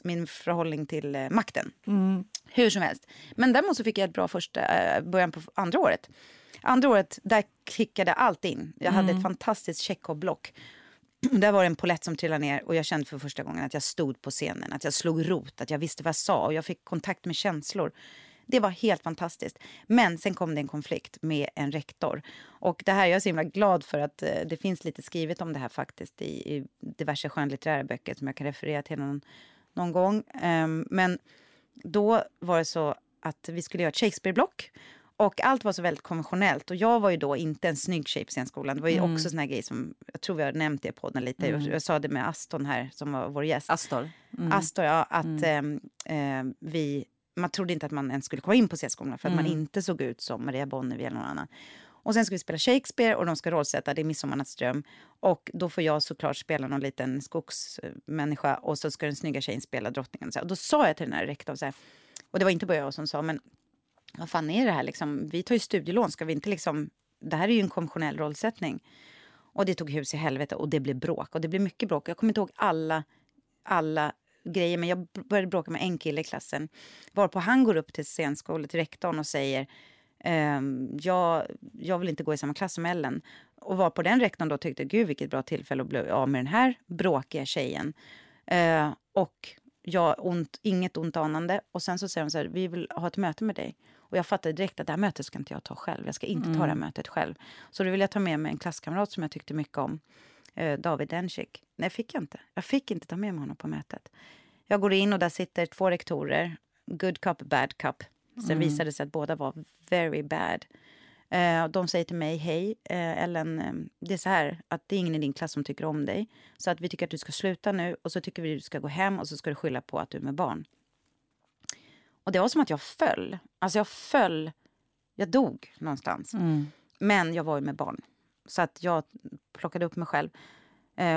min förhållning till eh, makten. Mm. Hur som helst. Men däremot så fick jag ett bra första, eh, början på andra året. Andra året, där kickade allt in. Jag hade ett fantastiskt Tjechov-block. Där var det en polett som trillade ner och jag kände för första gången att jag stod på scenen, att jag slog rot, att jag visste vad jag sa och jag fick kontakt med känslor. Det var helt fantastiskt. Men sen kom det en konflikt med en rektor. Och det här, jag är så himla glad för att eh, det finns lite skrivet om det här faktiskt i, i diverse skönlitterära böcker som jag kan referera till någon, någon gång. Ehm, men då var det så att vi skulle göra ett Shakespeare-block. Och allt var så väldigt konventionellt. Och jag var ju då inte en snygg tjej på scenskolan. Det var ju också såna här grejer som, jag tror vi har nämnt det i podden lite. Jag, jag sa det med Aston här som var vår gäst. Astor. Mm. Astor, ja, att ehm, vi, man trodde inte att man ens skulle komma in på scenskolan för att man inte såg ut som Maria Bonnevie eller någon annan. Och sen ska vi spela Shakespeare och de ska rollsätta, det är Midsommarnattsdröm. Och då får jag såklart spela någon liten skogsmänniska och så ska den snygga tjejen spela drottningen. Så. Och då sa jag till den här rektorn så här, och det var inte bara jag som sa, men vad fan är det här liksom? Vi tar ju studielån, ska vi inte liksom, det här är ju en konventionell rollsättning. Och det tog hus i helvete och det blev bråk. Och det blev mycket bråk. Jag kommer inte ihåg alla, alla grejer, men jag började bråka med en kille i klassen. Varpå han går upp till scenskolan, till rektorn och säger ehm, jag, jag vill inte gå i samma klass som Ellen. Och var på den rektorn då tyckte, gud vilket bra tillfälle att bli av med den här bråkiga tjejen. Eh, och jag, ont, inget ont anande. Och sen så säger de så här, vi vill ha ett möte med dig. Och jag fattade direkt att det här mötet ska inte jag ta själv. Jag ska inte ta det här mötet själv. Så då vill jag ta med mig en klasskamrat som jag tyckte mycket om. Eh, David Dencik. Nej, fick jag inte. Jag fick inte ta med mig honom på mötet. Jag går in och där sitter två rektorer. Good cop, bad cop. Sen visade det sig att båda var very bad. Eh, de säger till mig, hej eh, Ellen, det är så här att det är ingen i din klass som tycker om dig. Så att vi tycker att du ska sluta nu och så tycker vi att du ska gå hem och så ska du skylla på att du är med barn. Och det var som att jag föll. Alltså jag föll. Jag dog någonstans. Mm. Men jag var ju med barn. Så att jag plockade upp mig själv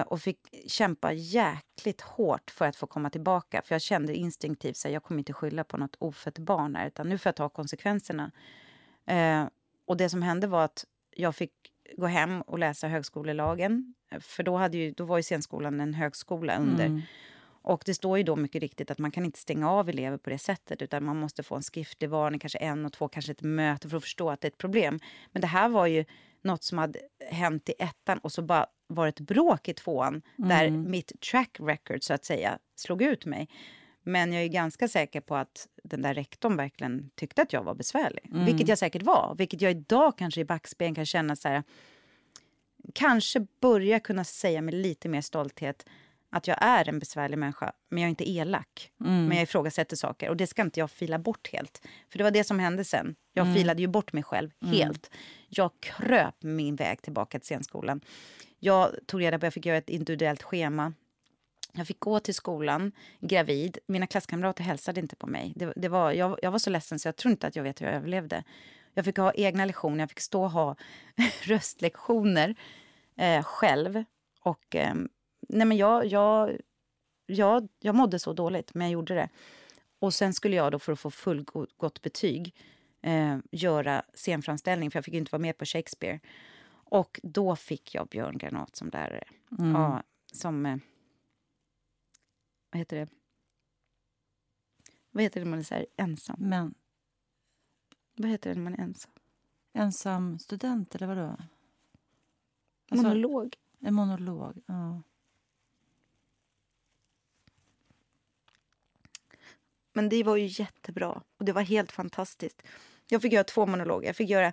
och fick kämpa jäkligt hårt för att få komma tillbaka. För jag kände instinktivt att jag kommer inte skylla på något ofött barn här, utan nu får jag ta konsekvenserna. Eh, och det som hände var att jag fick gå hem och läsa högskolelagen. För då, hade ju, då var ju scenskolan en högskola under. Mm. Och det står ju då mycket riktigt att man kan inte stänga av elever på det sättet utan man måste få en skriftlig varning, kanske en och två, kanske ett möte för att förstå att det är ett problem. Men det här var ju något som hade hänt i ettan och så bara var ett bråk i tvåan där mitt track record så att säga slog ut mig. Men jag är ganska säker på att den där rektorn verkligen tyckte att jag var besvärlig. Mm. Vilket jag säkert var. Vilket jag idag kanske i backspegeln kan känna så här... Kanske börja kunna säga med lite mer stolthet att jag är en besvärlig människa, men jag är inte elak. Mm. Men jag ifrågasätter saker. Och det ska inte jag fila bort helt. För det var det som hände sen. Jag mm. filade ju bort mig själv mm. Jag kröp min väg tillbaka till scenskolan. Jag tog reda på, jag fick göra ett individuellt schema. Jag fick gå till skolan gravid. Mina klasskamrater hälsade inte på mig. Det, det var, jag, jag, var så ledsen så jag tror inte att jag vet hur jag överlevde. Jag fick ha egna lektioner, jag fick stå och ha röstlektioner eh, själv. Och eh, nej men jag, jag, jag, jag mådde så dåligt, men jag gjorde det. Och sen skulle jag då för att få fullgott betyg eh, göra scenframställning, för jag fick inte vara med på Shakespeare. Och då fick jag Björn Granat som lärare. Mm. Ja, som... Eh, vad heter det? Vad heter det när man är så här ensam? Men. Vad heter det när man är ensam? Ensam student, eller vadå? Alltså, monolog. En monolog, ja. Men det var ju jättebra och det var helt fantastiskt. Jag fick göra två monologer. Jag fick göra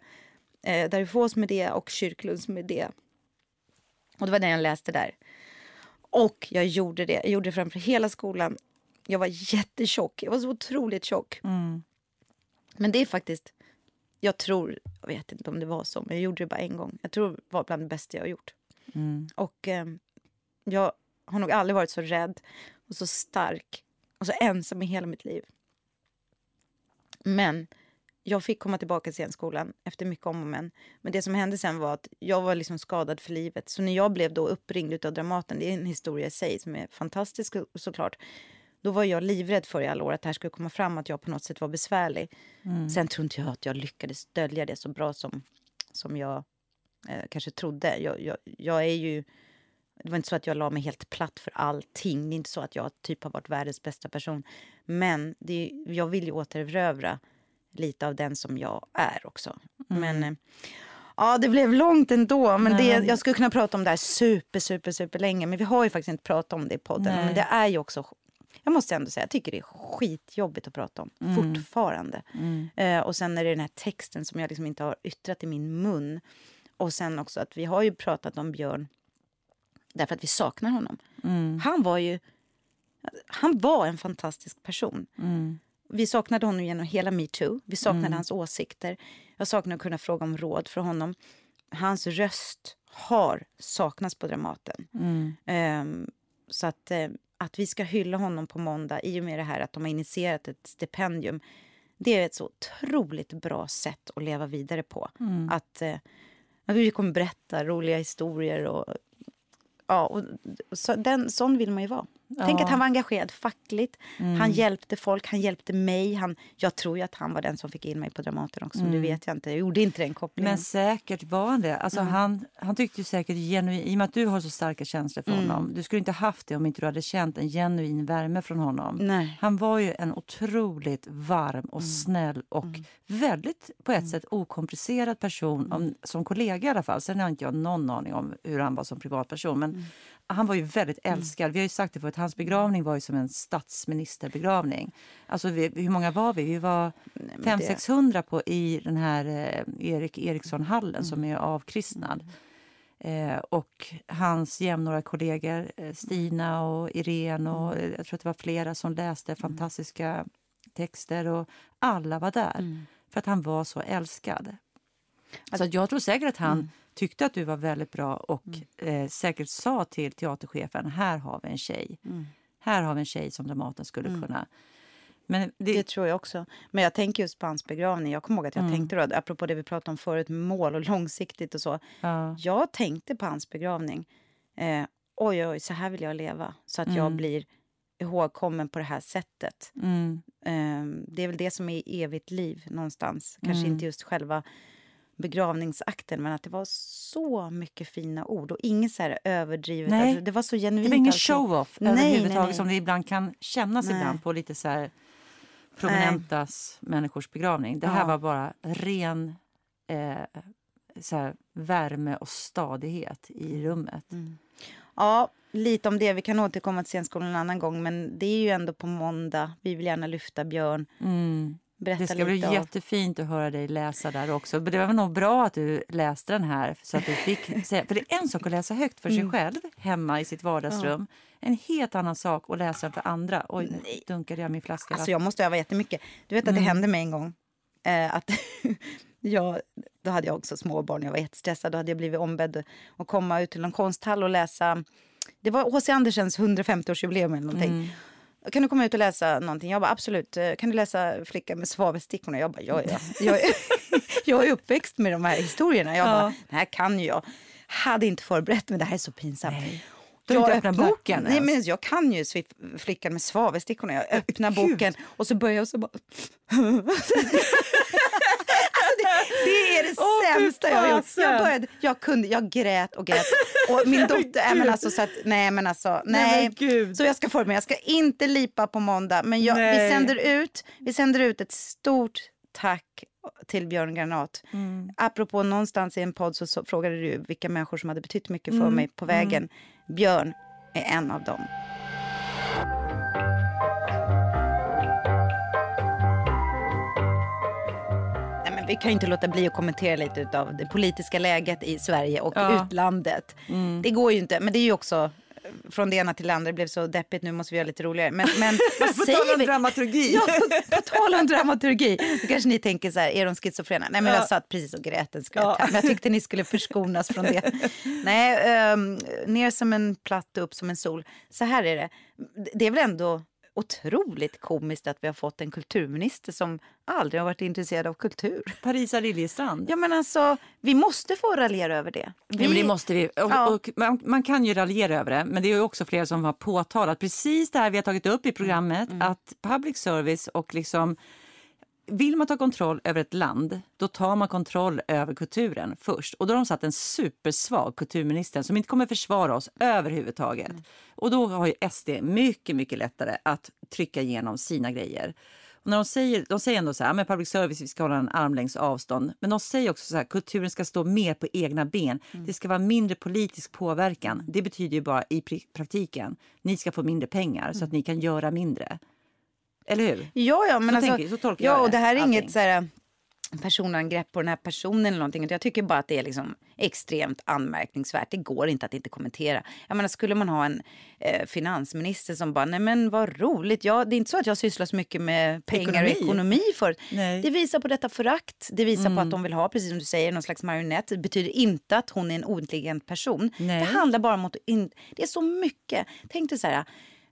eh, Darifås Medea och Kyrklunds Medea. Och det var den jag läste där. Och jag gjorde det. Jag gjorde det framför hela skolan. Jag var jättetjock. Jag var så otroligt tjock. Mm. Men det är faktiskt... Jag tror... Jag vet inte om det var så, men jag gjorde det bara en gång. Jag tror det var bland det bästa jag har gjort. Mm. Och eh, jag har nog aldrig varit så rädd och så stark och så ensam i hela mitt liv. Men jag fick komma tillbaka till scenskolan efter mycket om och men. Men det som hände sen var att jag var liksom skadad för livet. Så när jag blev då uppringd av Dramaten, det är en historia i sig som är fantastisk såklart. Då var jag livrädd för i alla år att det här skulle komma fram att jag på något sätt var besvärlig. Mm. Sen tror inte jag att jag lyckades dölja det så bra som, som jag eh, kanske trodde. Jag, jag, jag är ju det var inte så att jag la mig helt platt för allting. Det är inte så att jag typ har varit världens bästa person. Men det, jag vill ju återerövra lite av den som jag är också. Mm. Men eh, ja, det blev långt ändå. Men det, jag skulle kunna prata om det här super, super, super länge. Men vi har ju faktiskt inte pratat om det i podden. Nej. Men det är ju också jag måste ändå säga, jag tycker det är skitjobbigt att prata om. Mm. Fortfarande. Mm. Eh, och sen är det den här texten som jag liksom inte har yttrat i min mun. Och sen också att vi har ju pratat om Björn därför att vi saknar honom. Mm. Han var ju han var en fantastisk person. Mm. Vi saknade honom genom hela metoo. Vi saknade mm. hans åsikter. Jag saknade att kunna fråga om råd för honom. Hans röst har saknats på Dramaten. Um, så att, uh, att vi ska hylla honom på måndag i och med det här att de har initierat ett stipendium. Det är ett så otroligt bra sätt att leva vidare på. Mm. Att, uh, att vi kommer berätta roliga historier och ja, och så, den, sån vill man ju vara. Ja. Tänk att han var engagerad fackligt. Mm. Han hjälpte folk, han hjälpte mig. Han, jag tror ju att han var den som fick in mig på Dramaten också. Mm. Det vet jag inte. Jag gjorde inte den kopplingen. Men säkert var han det. Alltså mm. han, han tyckte ju säkert genuin, i och med att du har så starka känslor för mm. honom. Du skulle inte haft det om inte du hade känt en genuin värme från honom. Nej. Han var ju en otroligt varm och mm. snäll och mm. väldigt på ett sätt okomplicerad person. Om, som kollega i alla fall. Sen har inte jag någon aning om hur han var som privatperson. Men han var ju väldigt mm. älskad. Mm. Vi har ju sagt det förut, hans begravning var ju som en statsministerbegravning. Alltså vi, hur många var vi? Vi var 500-600 på i den här eh, Erik Eriksson-hallen mm. som är avkristnad. Eh, och hans jämnåriga kollegor eh, Stina och Irene och mm. jag tror att det var flera som läste mm. fantastiska texter och alla var där mm. för att han var så älskad. Så jag tror säkert att han tyckte att du var väldigt bra och mm. eh, säkert sa till teaterchefen här har vi en tjej. Mm. Här har vi en tjej som Dramaten skulle mm. kunna... Men det... det... tror jag också. Men jag tänker just på hans begravning. Jag kommer ihåg att jag mm. tänkte då, apropå det vi pratade om förut, mål och långsiktigt och så. Ja. Jag tänkte på hans begravning. Eh, oj, oj, så här vill jag leva. Så att jag mm. blir ihågkommen på det här sättet. Eh, det är väl det som är evigt liv någonstans. Kanske inte just själva begravningsakten men att det var så mycket fina ord och inget så här överdrivet. Nej. Alltså, det var så genuint. Det var ingen show-off överhuvudtaget som det ibland kan kännas nej. ibland på lite så här prominentas nej. människors begravning. Det här ja. var bara ren eh, så här, värme och stadighet i rummet. Mm. Ja, lite om det. Vi kan återkomma till scenskolan en annan gång. Men det är ju ändå på måndag. Vi vill gärna lyfta Björn. Mm. Berätta Det ska bli av- jättefint att höra dig läsa där också. Men det var nog bra att du läste den här. Så att du fick säga, för det är en sak att läsa högt för sig Mm. själv hemma i sitt vardagsrum. En helt annan sak att läsa den för andra. Oj, nu dunkade jag min flaska. Alltså jag måste öva jättemycket. Du vet att Mm. det hände mig en gång. Eh, att jag, då hade jag också småbarn, jag var jättestressad. Då hade jag blivit ombedd att komma ut till någon konsthall och läsa. Det var H.C. Andersens 150-årsjubileum eller någonting. Mm. Kan du komma ut och läsa någonting? Jag bara absolut. Eh, Kan du läsa Flickan med svavelstickorna? Jag bara ja, ja. Jag, jag är uppväxt med de här historierna. Jag Ja. bara, det här kan ju jag. Hade inte förberett mig, det här är så pinsamt. Nej. Du inte öppnat boken Nej, men jag kan ju Flickan med svavelstickorna. Jag öppnar boken och så börjar jag så bara... alltså det, det är det fy sämsta jag har gjort. Jag, började, jag, kunde, jag grät och grät. Och min dotter, nej men alltså så att, nej men alltså, nej. gud. så jag ska mig. Jag ska inte lipa på måndag. Men jag, vi, Nej. sänder ut, vi sänder ut ett stort tack till Björn Granat. Mm. Apropå någonstans i en podd så, så frågade du vilka människor som hade betytt mycket för Mm, mig på vägen. Björn är en av dem. Vi kan ju inte låta bli att kommentera lite av det politiska läget i Sverige och Ja. utlandet. Mm. Det går ju inte, men det är ju också eh, från det ena till det andra. Det blev så deppigt, nu måste vi göra lite roligare. Men, men vad På tal säger om vi? dramaturgi. Ja, på, på tal om dramaturgi. Då kanske ni tänker så här, är de schizofrena? Nej, men Ja. jag satt precis och grät en skvätt Ja. här. Men jag tyckte ni skulle förskonas från det. Nej, ehm, ner som en platt upp som en sol. Så här är det. Det är väl ändå otroligt komiskt att vi har fått en kulturminister som aldrig har varit intresserad av kultur. Parisa Liljestrand. Ja, men alltså, vi måste få raljera över det. Vi, Ja, men det måste vi. Och, Ja. och man, man kan ju raljera över det, men det är ju också flera som har påtalat precis det här vi har tagit upp i programmet, Mm. att public service och liksom vill man ta kontroll över ett land, då tar man kontroll över kulturen först. Och då har de satt en supersvag kulturminister som inte kommer försvara oss överhuvudtaget. Mm. Och då har ju SD mycket, mycket lättare att trycka igenom sina grejer. Och när de, säger, de säger ändå så här, men public service, vi ska hålla en armlängds avstånd. Men de säger också så här, kulturen ska stå mer på egna ben. Mm. Det ska vara mindre politisk påverkan. Det betyder ju bara i praktiken, ni ska få mindre pengar så att ni kan göra mindre. Eller hur? Ja, ja, men Så alltså, tänker- så tolkar ja, jag och det här är allting. inget så här, personangrepp på den här personen eller någonting. Jag tycker bara att det är liksom extremt anmärkningsvärt. Det går inte att inte kommentera. Jag menar, skulle man ha en eh, finansminister som bara, nej men vad roligt. Ja, det är inte så att jag sysslar så mycket med pengar och Ekonomi. ekonomi förut. Mm. Det visar på detta förakt. Det visar på att de vill ha, precis som du säger, någon slags marionett. Det betyder inte att hon är en ointelligent person. Nej. Det handlar bara om att in... det är så mycket. Tänk dig så här,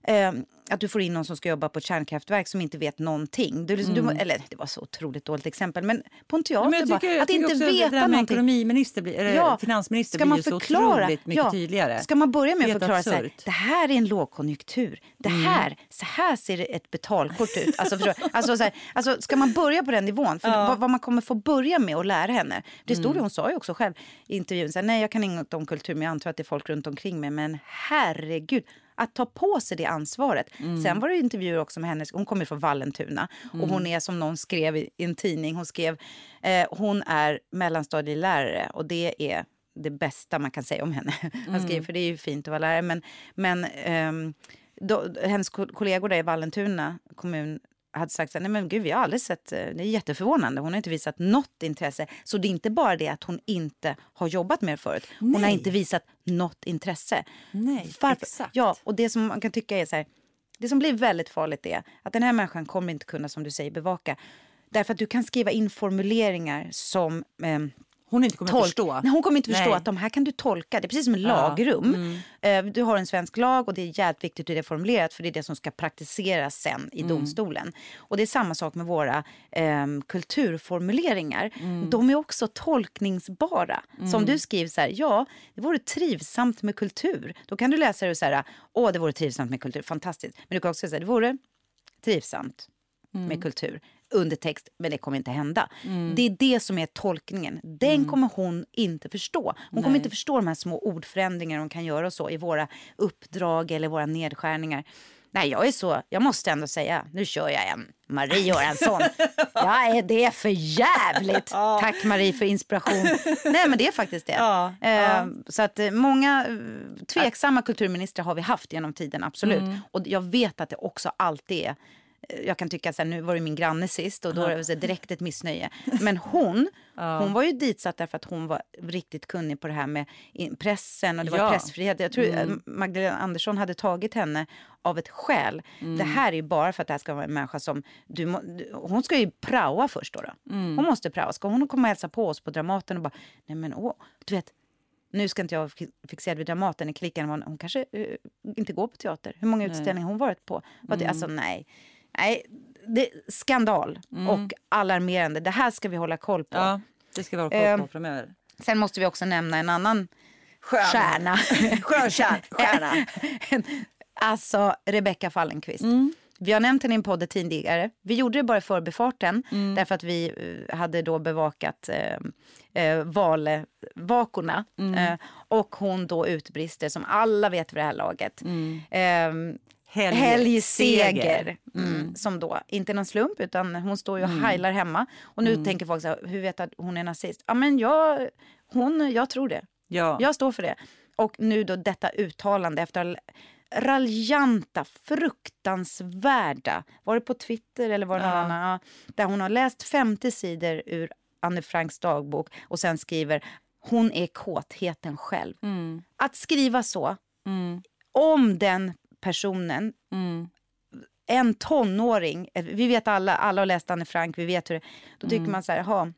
eh, att du får in någon som ska jobba på ett kärnkraftverk som inte vet någonting. Du, liksom, du, må- eller det var så otroligt dåligt exempel, men på en teater Mm. Bara, tycker, jag att inte också det veta där med någonting. ekonomiminister blir, eller finansminister ska blir man så förklara, otroligt mycket ja, tydligare. Ska man börja med att förklara så här, absurt. det här är en lågkonjunktur. Det Mm. här, så här ser ett betalkort ut. Alltså, förstår, du? alltså, så här, alltså, ska man börja på den nivån? För vad, vad man kommer få börja med att lära henne. Det stod Mm. hon sa ju också själv i intervjun, så här, nej jag kan inget om kultur men jag antar att det är folk runt omkring mig. Men herregud, att ta på sig det ansvaret. Mm. Sen var det intervjuer också med henne, hon kommer från Vallentuna och hon är som någon skrev i en tidning, hon skrev, eh, hon är mellanstadielärare och det är det bästa man kan säga om henne. Han skriver, för det är ju fint att vara lärare, men, men ehm, då, hennes ko- kollegor där i Vallentuna kommun hade sagt så här, nej men gud vi har aldrig sett, eh, det är jätteförvånande, hon har inte visat något intresse. Så det är inte bara det att hon inte har jobbat med det förut, hon har Nej. inte visat något intresse. Nej, Varför? exakt. Ja, och det som man kan tycka är så här, det som blir väldigt farligt är att den här människan kommer inte kunna, som du säger, bevaka. Därför att du kan skriva in formuleringar som ehm, Hon inte kommer tolk- förstå. Nej, hon kommer inte förstå Nej. att de här kan du tolka. Det är precis som en Ja, lagrum. mm. Eh, Du har en svensk lag och det är jävligt viktigt hur det är formulerat för det är det som ska praktiseras sen i Mm. domstolen. Och det är samma sak med våra ehm, kulturformuleringar. Mm. De är också tolkningsbara. Som du skriver så här, ja, det vore trivsamt med kultur. Då kan du läsa det så här, åh, det vore trivsamt med kultur, fantastiskt. Men du kan också säga, det vore trivsamt Mm. med kultur. Undertext, men det kommer inte hända. Det är det som är tolkningen. Den kommer hon inte förstå. Hon kommer Mm. Nej. inte förstå de här små ordförändringarna hon kan göra och så i våra uppdrag eller våra nedskärningar. Nej, jag är så, jag måste ändå säga, nu kör jag en Marie Göransson. Jag är det för jävligt. Tack Marie för inspiration. Nej men det är faktiskt det. Ja, Eh, ja. Så att eh, många eh, tveksamma kulturministrar har vi haft genom tiden, absolut. Mm. Och jag vet att det också alltid är jag kan tycka här, nu var det min granne sist och då är det direkt ett missnöje. Men hon, hon var ju ditsatt därför att hon var riktigt kunnig på det här med pressen och det var Ja. pressfrihet. Jag tror Mm. eh, Magdalena Andersson hade tagit henne av ett skäl. Mm. Det här är ju bara för att det här ska vara en människa som... Du, må- hon ska ju praoa först då. då. Mm. Hon måste praoa. Ska hon komma och hälsa på oss på Dramaten och bara, nej men åh, du vet, nu ska inte jag vara fi- fixerad vid Dramaten i klicken. Hon, hon kanske eh, inte går på teater. Hur många utställningar har hon varit på? Det, alltså nej. Nej, det skandal och alarmerande. Det här ska vi hålla koll på. Ja, det ska vi ha koll Eh, på framöver. Sen måste vi också nämna en annan stjärna. Stjärna. alltså Rebecca Fallenkvist. Vi har nämnt henne i en podd tidigare. Vi gjorde det bara i förbifarten därför att vi eh, hade då bevakat eh, eh, valvakorna. Eh, och hon då utbrister, som alla vet vid det här laget. Eh, Helg- Helgseger. seger. Mm. Som då, inte någon slump, utan hon står ju och heilar hemma. Och nu tänker folk så här, hur vet att hon är nazist? Ja, men jag, hon, jag tror det. Ja. Jag står för det. Och nu då detta uttalande efter raljanta, fruktansvärda, var det på Twitter eller var det någon Ja. annan, där hon har läst 50 sidor ur Anne Franks dagbok och sen skriver hon är kåtheten själv. Mm. Att skriva så Mm. om den personen Mm. en tonåring, vi vet alla, alla har läst Anne Frank, vi vet hur det Då tycker man så här, jaha,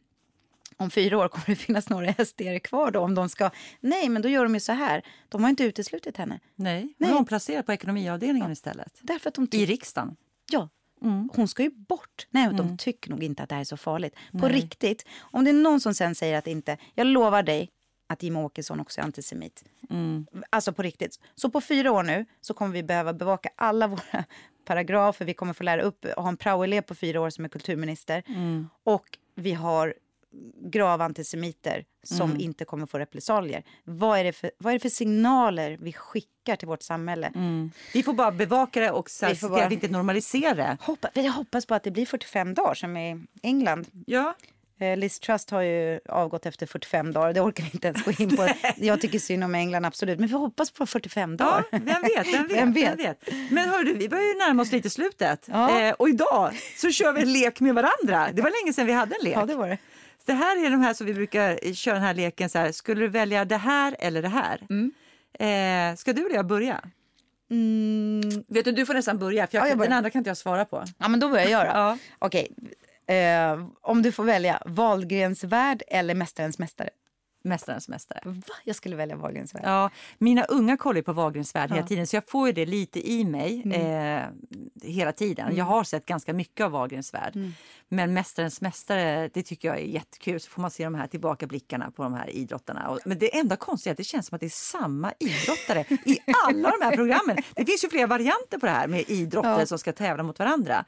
om fyra år kommer det finnas några SD kvar då om de ska... Nej, men då gör de ju så här. De har inte uteslutit henne. Nej, Nej. har hon placerat på ekonomiavdelningen istället. Därför att de I riksdagen. Ja, Mm. hon ska ju bort. Nej, de tycker nog inte att det här är så farligt. På riktigt, om det är någon som sen säger att inte... Jag lovar dig att Jimmie Åkesson också är antisemit. Mm. Alltså på riktigt. Så på fyra år nu så kommer vi behöva bevaka alla våra paragrafer. Vi kommer få lära upp och ha en praoelev på fyra år som är kulturminister. Mm. Och vi har grava antisemiter som Mm. inte kommer få repressalier. Vad är, det för, vad är det för signaler vi skickar till vårt samhälle? Mm. Vi får bara bevaka det och Vi får se till bara- att vi inte normalisera det. Hoppa, jag hoppas på att det blir 45 dagar som i England. Ja. Eh, Liz Truss har ju avgått efter 45 dagar. Det orkar vi inte ens gå in på. Jag tycker synd om England, absolut. Men vi hoppas på 45 Ja, dagar. vem vet, vem vet, Vem vet? vem vet. Men hörru, vi börjar ju närma oss lite slutet. Ja. Eh, och idag så kör vi en lek med varandra. Det var länge sedan vi hade en lek. Ja, det var det. Det här är de här som vi brukar köra den här leken så här. Skulle du välja det här eller det här? Mm. Eh, ska du eller jag börja? Mm, Vet du, du får nästan börja för jag, Ja, jag den andra kan inte jag svara på. ja, men då börjar jag då. Ja. Okej. Eh, om du får välja Wahlgrens värld eller Mästarens mästare? Mästarens mästare. Va? Jag skulle välja Wahlgrens värld. Ja, mina unga kollar ju på Wahlgrens värld hela tiden så jag får ju det lite i mig Mm. eh, hela tiden. Jag har sett ganska mycket av Wahlgrens värld. Mm. Men Mästarens mästare, det tycker jag är jättekul. Så får man se de här tillbakablickarna på de här idrottarna. Men det enda konstiga är att det känns som att det är samma idrottare i alla de här programmen. Det finns ju flera varianter på det här med idrottare Ja. som ska tävla mot varandra.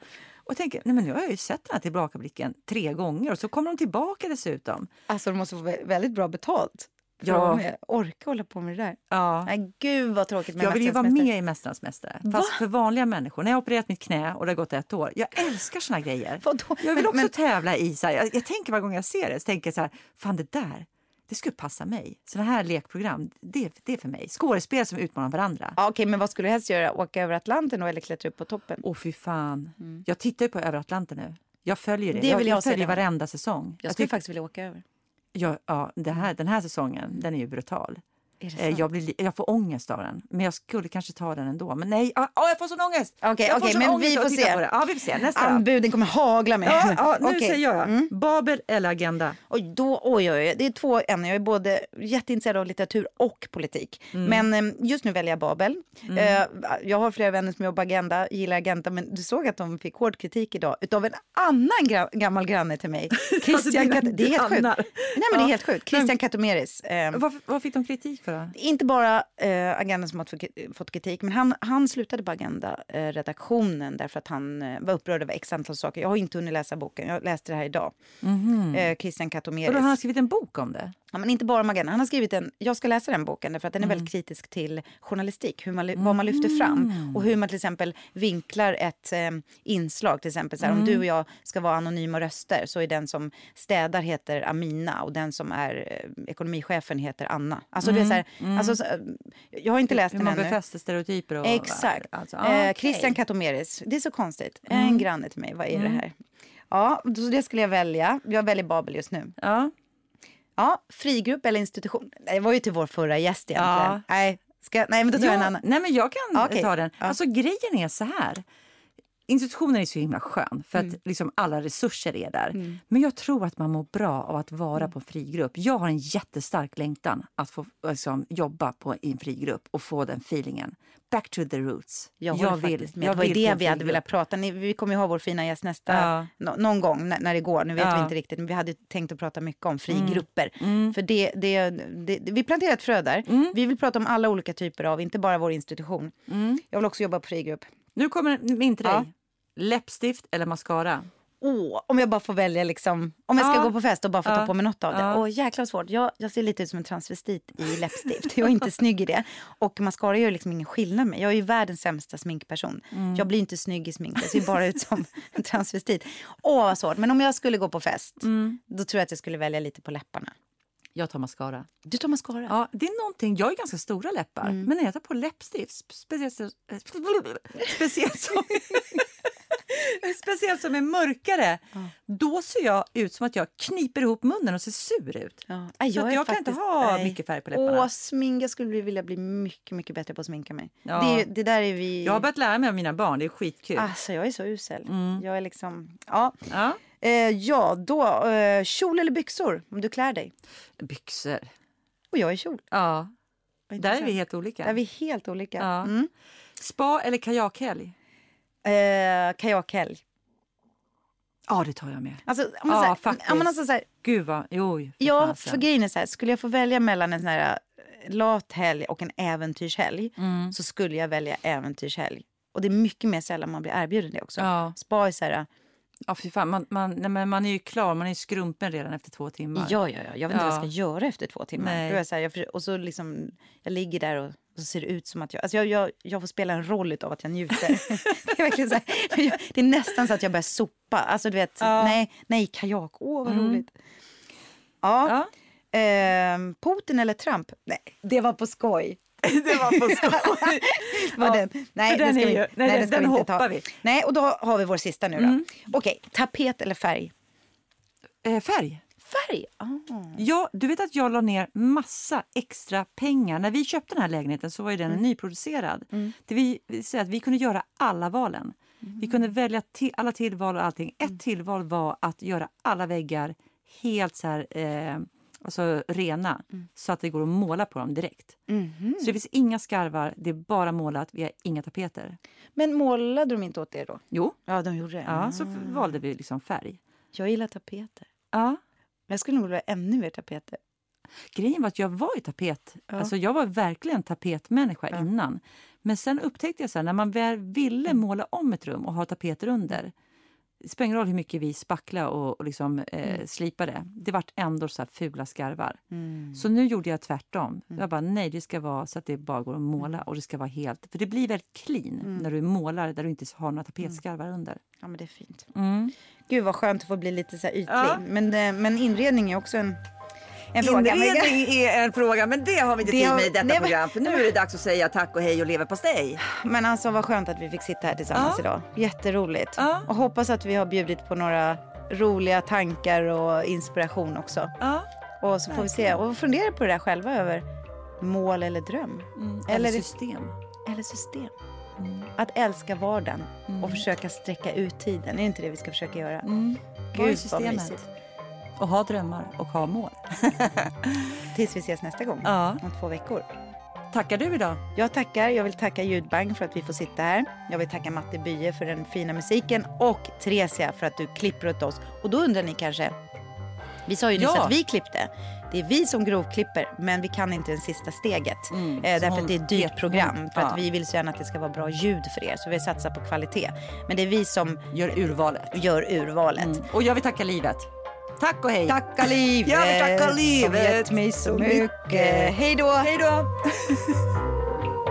Och tänker, nej men nu har jag ju sett den här tillbakablicken tre gånger och så kommer de tillbaka dessutom. Alltså, de måste få vä- väldigt bra betalt. För Ja. Orka hålla på med det där. Ja. Nej, gud vad tråkigt med Jag vill ju vara med i Mästarnas mästare. Fast för vanliga människor. När jag har opererat mitt knä och det har gått ett år. Jag älskar såna grejer. Vadå? Jag vill Men- också men- tävla i så här, jag, jag tänker varje gång jag ser det så tänker jag så här, fan det där, det skulle passa mig. Såna här lekprogram, det, det är för mig. Skådespelare som utmanar varandra. Ja, Okej, men vad skulle du helst göra? Åka över Atlanten då, eller klättra upp på toppen? Åh fy fan. Jag tittar ju på Över Atlanten nu. Jag följer det. Det jag, vill jag, jag följer varenda säsong. Jag Jag skulle faktiskt vilja åka över. ja, det här, den här säsongen, den är ju brutal. Är det Eh? Jag, blir, li- jag får ångest av den, men jag skulle kanske ta den ändå. Men nej, ah, ah, jag får sån ångest! Okej, okej, sån men vi får se. det. Ja, vi får se. Nästa. Anbuden kommer hagla med. Ja, ja, nu Okej. säger jag Mm. Babel eller Agenda. Och då, oj, oj, oj, det är två ämnen. Jag är både jätteintresserad av litteratur och politik. Mm. Men eh, just nu väljer jag Babel. Eh, jag har flera vänner som jobbar Agenda, gillar Agenda, men du såg att de fick hård kritik idag utav en annan gra- gammal granne till mig. Christian dina Kat- Det är helt sjukt. Nej, men det är helt sjukt. Christian Katomeris. Eh, Vad, vad fick de kritik för? Då? inte bara eh, Agenda som har fått- fått kritik, men han, han slutade på Agenda-redaktionen därför att han eh, var upprörd över x antal saker. Jag har inte hunnit läsa boken, jag läste det här idag. Eh, Christian Och Katomeris. då har han skrivit en bok om det? Ja, men inte bara Magen. Han har skrivit en, jag ska läsa den boken för att den är Mm. väldigt kritisk till journalistik. Hur man, Vad man lyfter fram och hur man till exempel vinklar ett eh, inslag. Till exempel så här, Mm. om du och jag ska vara anonyma röster så är den som städar heter Amina och den som är eh, ekonomichefen heter Anna. Alltså, det är så här, alltså, så, jag har inte läst Mm. Hur den man ännu. befäster stereotyper. Och, Exakt. Alltså, eh, ah. Mm. Christian Katomeris. Det är så konstigt. En granne till mig. Vad är det här? Ja, så det skulle jag välja. Jag väljer Babel just nu. Ja. Ja, frigrupp eller institution. Det var ju till vår förra gäst egentligen. Ja. Nej, ska, nej, men då tar jag en annan. nej men jag kan Okej. ta den. Alltså grejen är så här. Institutionen är så himla skön för att Mm. liksom alla resurser är där. Men jag tror att man mår bra av att vara Mm. på en frigrupp. Jag har en jättestark längtan att få liksom, jobba på i en frigrupp och få den feelingen. Back to the roots. Jag håller faktiskt med. jag det var vill det vi hade velat prata. Ni, vi kommer ju ha vår fina gäst nästa, Ja. nå- någon gång när, när det går. Nu vet Ja. vi inte riktigt. Men vi hade tänkt att prata mycket om frigrupper. För det, det, det, vi planterar ett frö där. Vi vill prata om alla olika typer av, inte bara vår institution. Jag vill också jobba på frigrupp. Nu kommer till dig. Ja. Läppstift eller mascara? Åh, om jag bara får välja liksom. Om jag ska Ja. gå på fest och bara få ta Ja. på mig något av det. Ja. Åh, jäkla svårt. Jag, jag ser lite ut som en transvestit i läppstift. Jag är inte snygg i det. Och mascara gör liksom ingen skillnad med. Jag är ju världens sämsta sminkperson. Mm. Jag blir inte snygg i smink. Jag ser bara ut som en transvestit. Åh, vad svårt. Men om jag skulle gå på fest, Mm. då tror jag att jag skulle välja lite på läpparna. Jag tar mascara. Du tar mascara? Ja, det är någonting. Jag har ganska stora läppar, Mm. men när jag tar på läppstift, speciellt, så- speciellt som Speciellt som är mörkare. Då ser jag ut som att jag kniper ihop munnen och ser sur ut. Ja. Så jag, jag kan inte faktiskt- ha nej. mycket färg på läpparna. Åh, smink. Jag skulle vilja bli mycket, mycket bättre på att sminka mig. Ja. Det, det där är vi... Jag har börjat lära mig av mina barn. Det är skitkul. Alltså, jag är så usel. Mm. Jag är liksom... Ja. Ja. Eh, ja, då eh, kjol eller byxor om du klär dig. Byxor. Och jag är kjol. Ja. Där är vi helt olika. Där är vi helt olika. Ja. Mm. Spa eller kajakhelg? Eh, kajakhelg. Ja, det tar jag med. Alltså, om man Ja, här, faktiskt. ja, men alltså, så här, Gud vad... Jo, för ja, för grejen är så här, skulle jag få välja mellan en sån här eh, lat helg och en äventyrshelg Mm. så skulle jag välja äventyrshelg. Och det är mycket mer sällan man blir erbjuden det också. Ja. Spa är så här, Ja, fy fan. Man, man, nej, men man är ju klar. Man är ju skrumpen redan efter två timmar. ja, ja, ja, jag vet inte vad jag Ja. ska göra efter två timmar. Nej. Då är jag så här, jag, och så liksom, jag ligger där och så ser det ut som att jag... Alltså jag, jag, jag får spela en roll av att jag njuter. det, är verkligen så här, jag, det är nästan så att jag börjar sopa. Alltså du vet, Ja. nej, nej, kajak, åh vad Mm. roligt. Ja, Ja. ehm, Putin eller Trump? Nej, det var på skoj. det var på skoj. Var Ja, den? Nej, den det ska är vi, ju- nej, nej, den den- ska den vi inte hoppar ta. vi. Nej, och då har vi vår sista nu då. Mm. Okej, tapet eller färg? Eh, färg. Färg? Ah. Ja, du vet att jag la ner massa extra pengar. När vi köpte den här lägenheten så var ju den Mm. nyproducerad. Det vi, att vi kunde göra alla valen. Vi kunde Mm. välja till, alla tillval och allting. Ett tillval var att göra alla väggar helt så här, eh, alltså rena Mm. så att det går att måla på dem direkt. Mhm. Så det finns inga skarvar, det är bara målat, vi har inga tapeter. Men målade de inte åt er då? Jo, Ja, de gjorde det. ja, så Ah. valde vi liksom färg. Jag gillar tapeter. Ja. Men jag skulle nog vilja ha ännu mer tapeter. Grejen var att jag var ju tapet. Ja. Alltså jag var verkligen tapetmänniska Ja. innan. Men sen upptäckte jag så här, när man väl ville måla om ett rum och ha tapeter under. Det spelar ingen roll hur mycket vi spackla och, och liksom, eh, Mm. slipade. Det vart ändå så här fula skarvar. Mm. Så nu gjorde jag tvärtom. Jag bara, nej, det ska vara så att det bara går att Mm. måla och det ska vara helt... För det blir väldigt clean när du målar där du inte har några tapetskarvar under. Ja, men det är fint. Mm. Gud vad skönt att få bli lite så här ytlig. Ja. Men, eh, men inredning är också en, en fråga. Men- är en fråga, men det har vi inte Det tid har- med i detta nej, program, För nu är det dags att säga tack och hej och leverpastej. Men alltså vad skönt att vi fick sitta här tillsammans Ja. idag. Jätteroligt. Ja. Och hoppas att vi har bjudit på några roliga tankar och inspiration också. Ja. Och så får vi se och fundera på det där själva över mål eller dröm. Mm. Eller Eller system. Eller system. Mm. Att älska vardagen Mm. och försöka sträcka ut tiden. Är det inte det vi ska försöka göra? Mm. Gud, Vad mysigt. Och ha drömmar och ha mål. Tills vi ses nästa gång. Ja. Om två veckor. Tackar du idag? Jag tackar. Jag vill tacka Ljudbang för att vi får sitta här. Jag vill tacka Matte Bye för den fina musiken och Theresia för att du klipper åt oss. Och då undrar ni kanske, vi sa ju nyss Ja. att vi klippte. Det är vi som grovklipper, men vi kan inte det sista steget. Mm, Eh, därför hon att det är ett dyrt program. hon- För att ja. vi vill så gärna att det ska vara bra ljud för er. Så vi satsar på kvalitet. Men det är vi som Gör urvalet. gör urvalet. Mm. Och jag vill tacka livet. Tack och hej. Tacka livet Ja, vi tackar livet. som gett mig så mycket. Hej då. Hej då.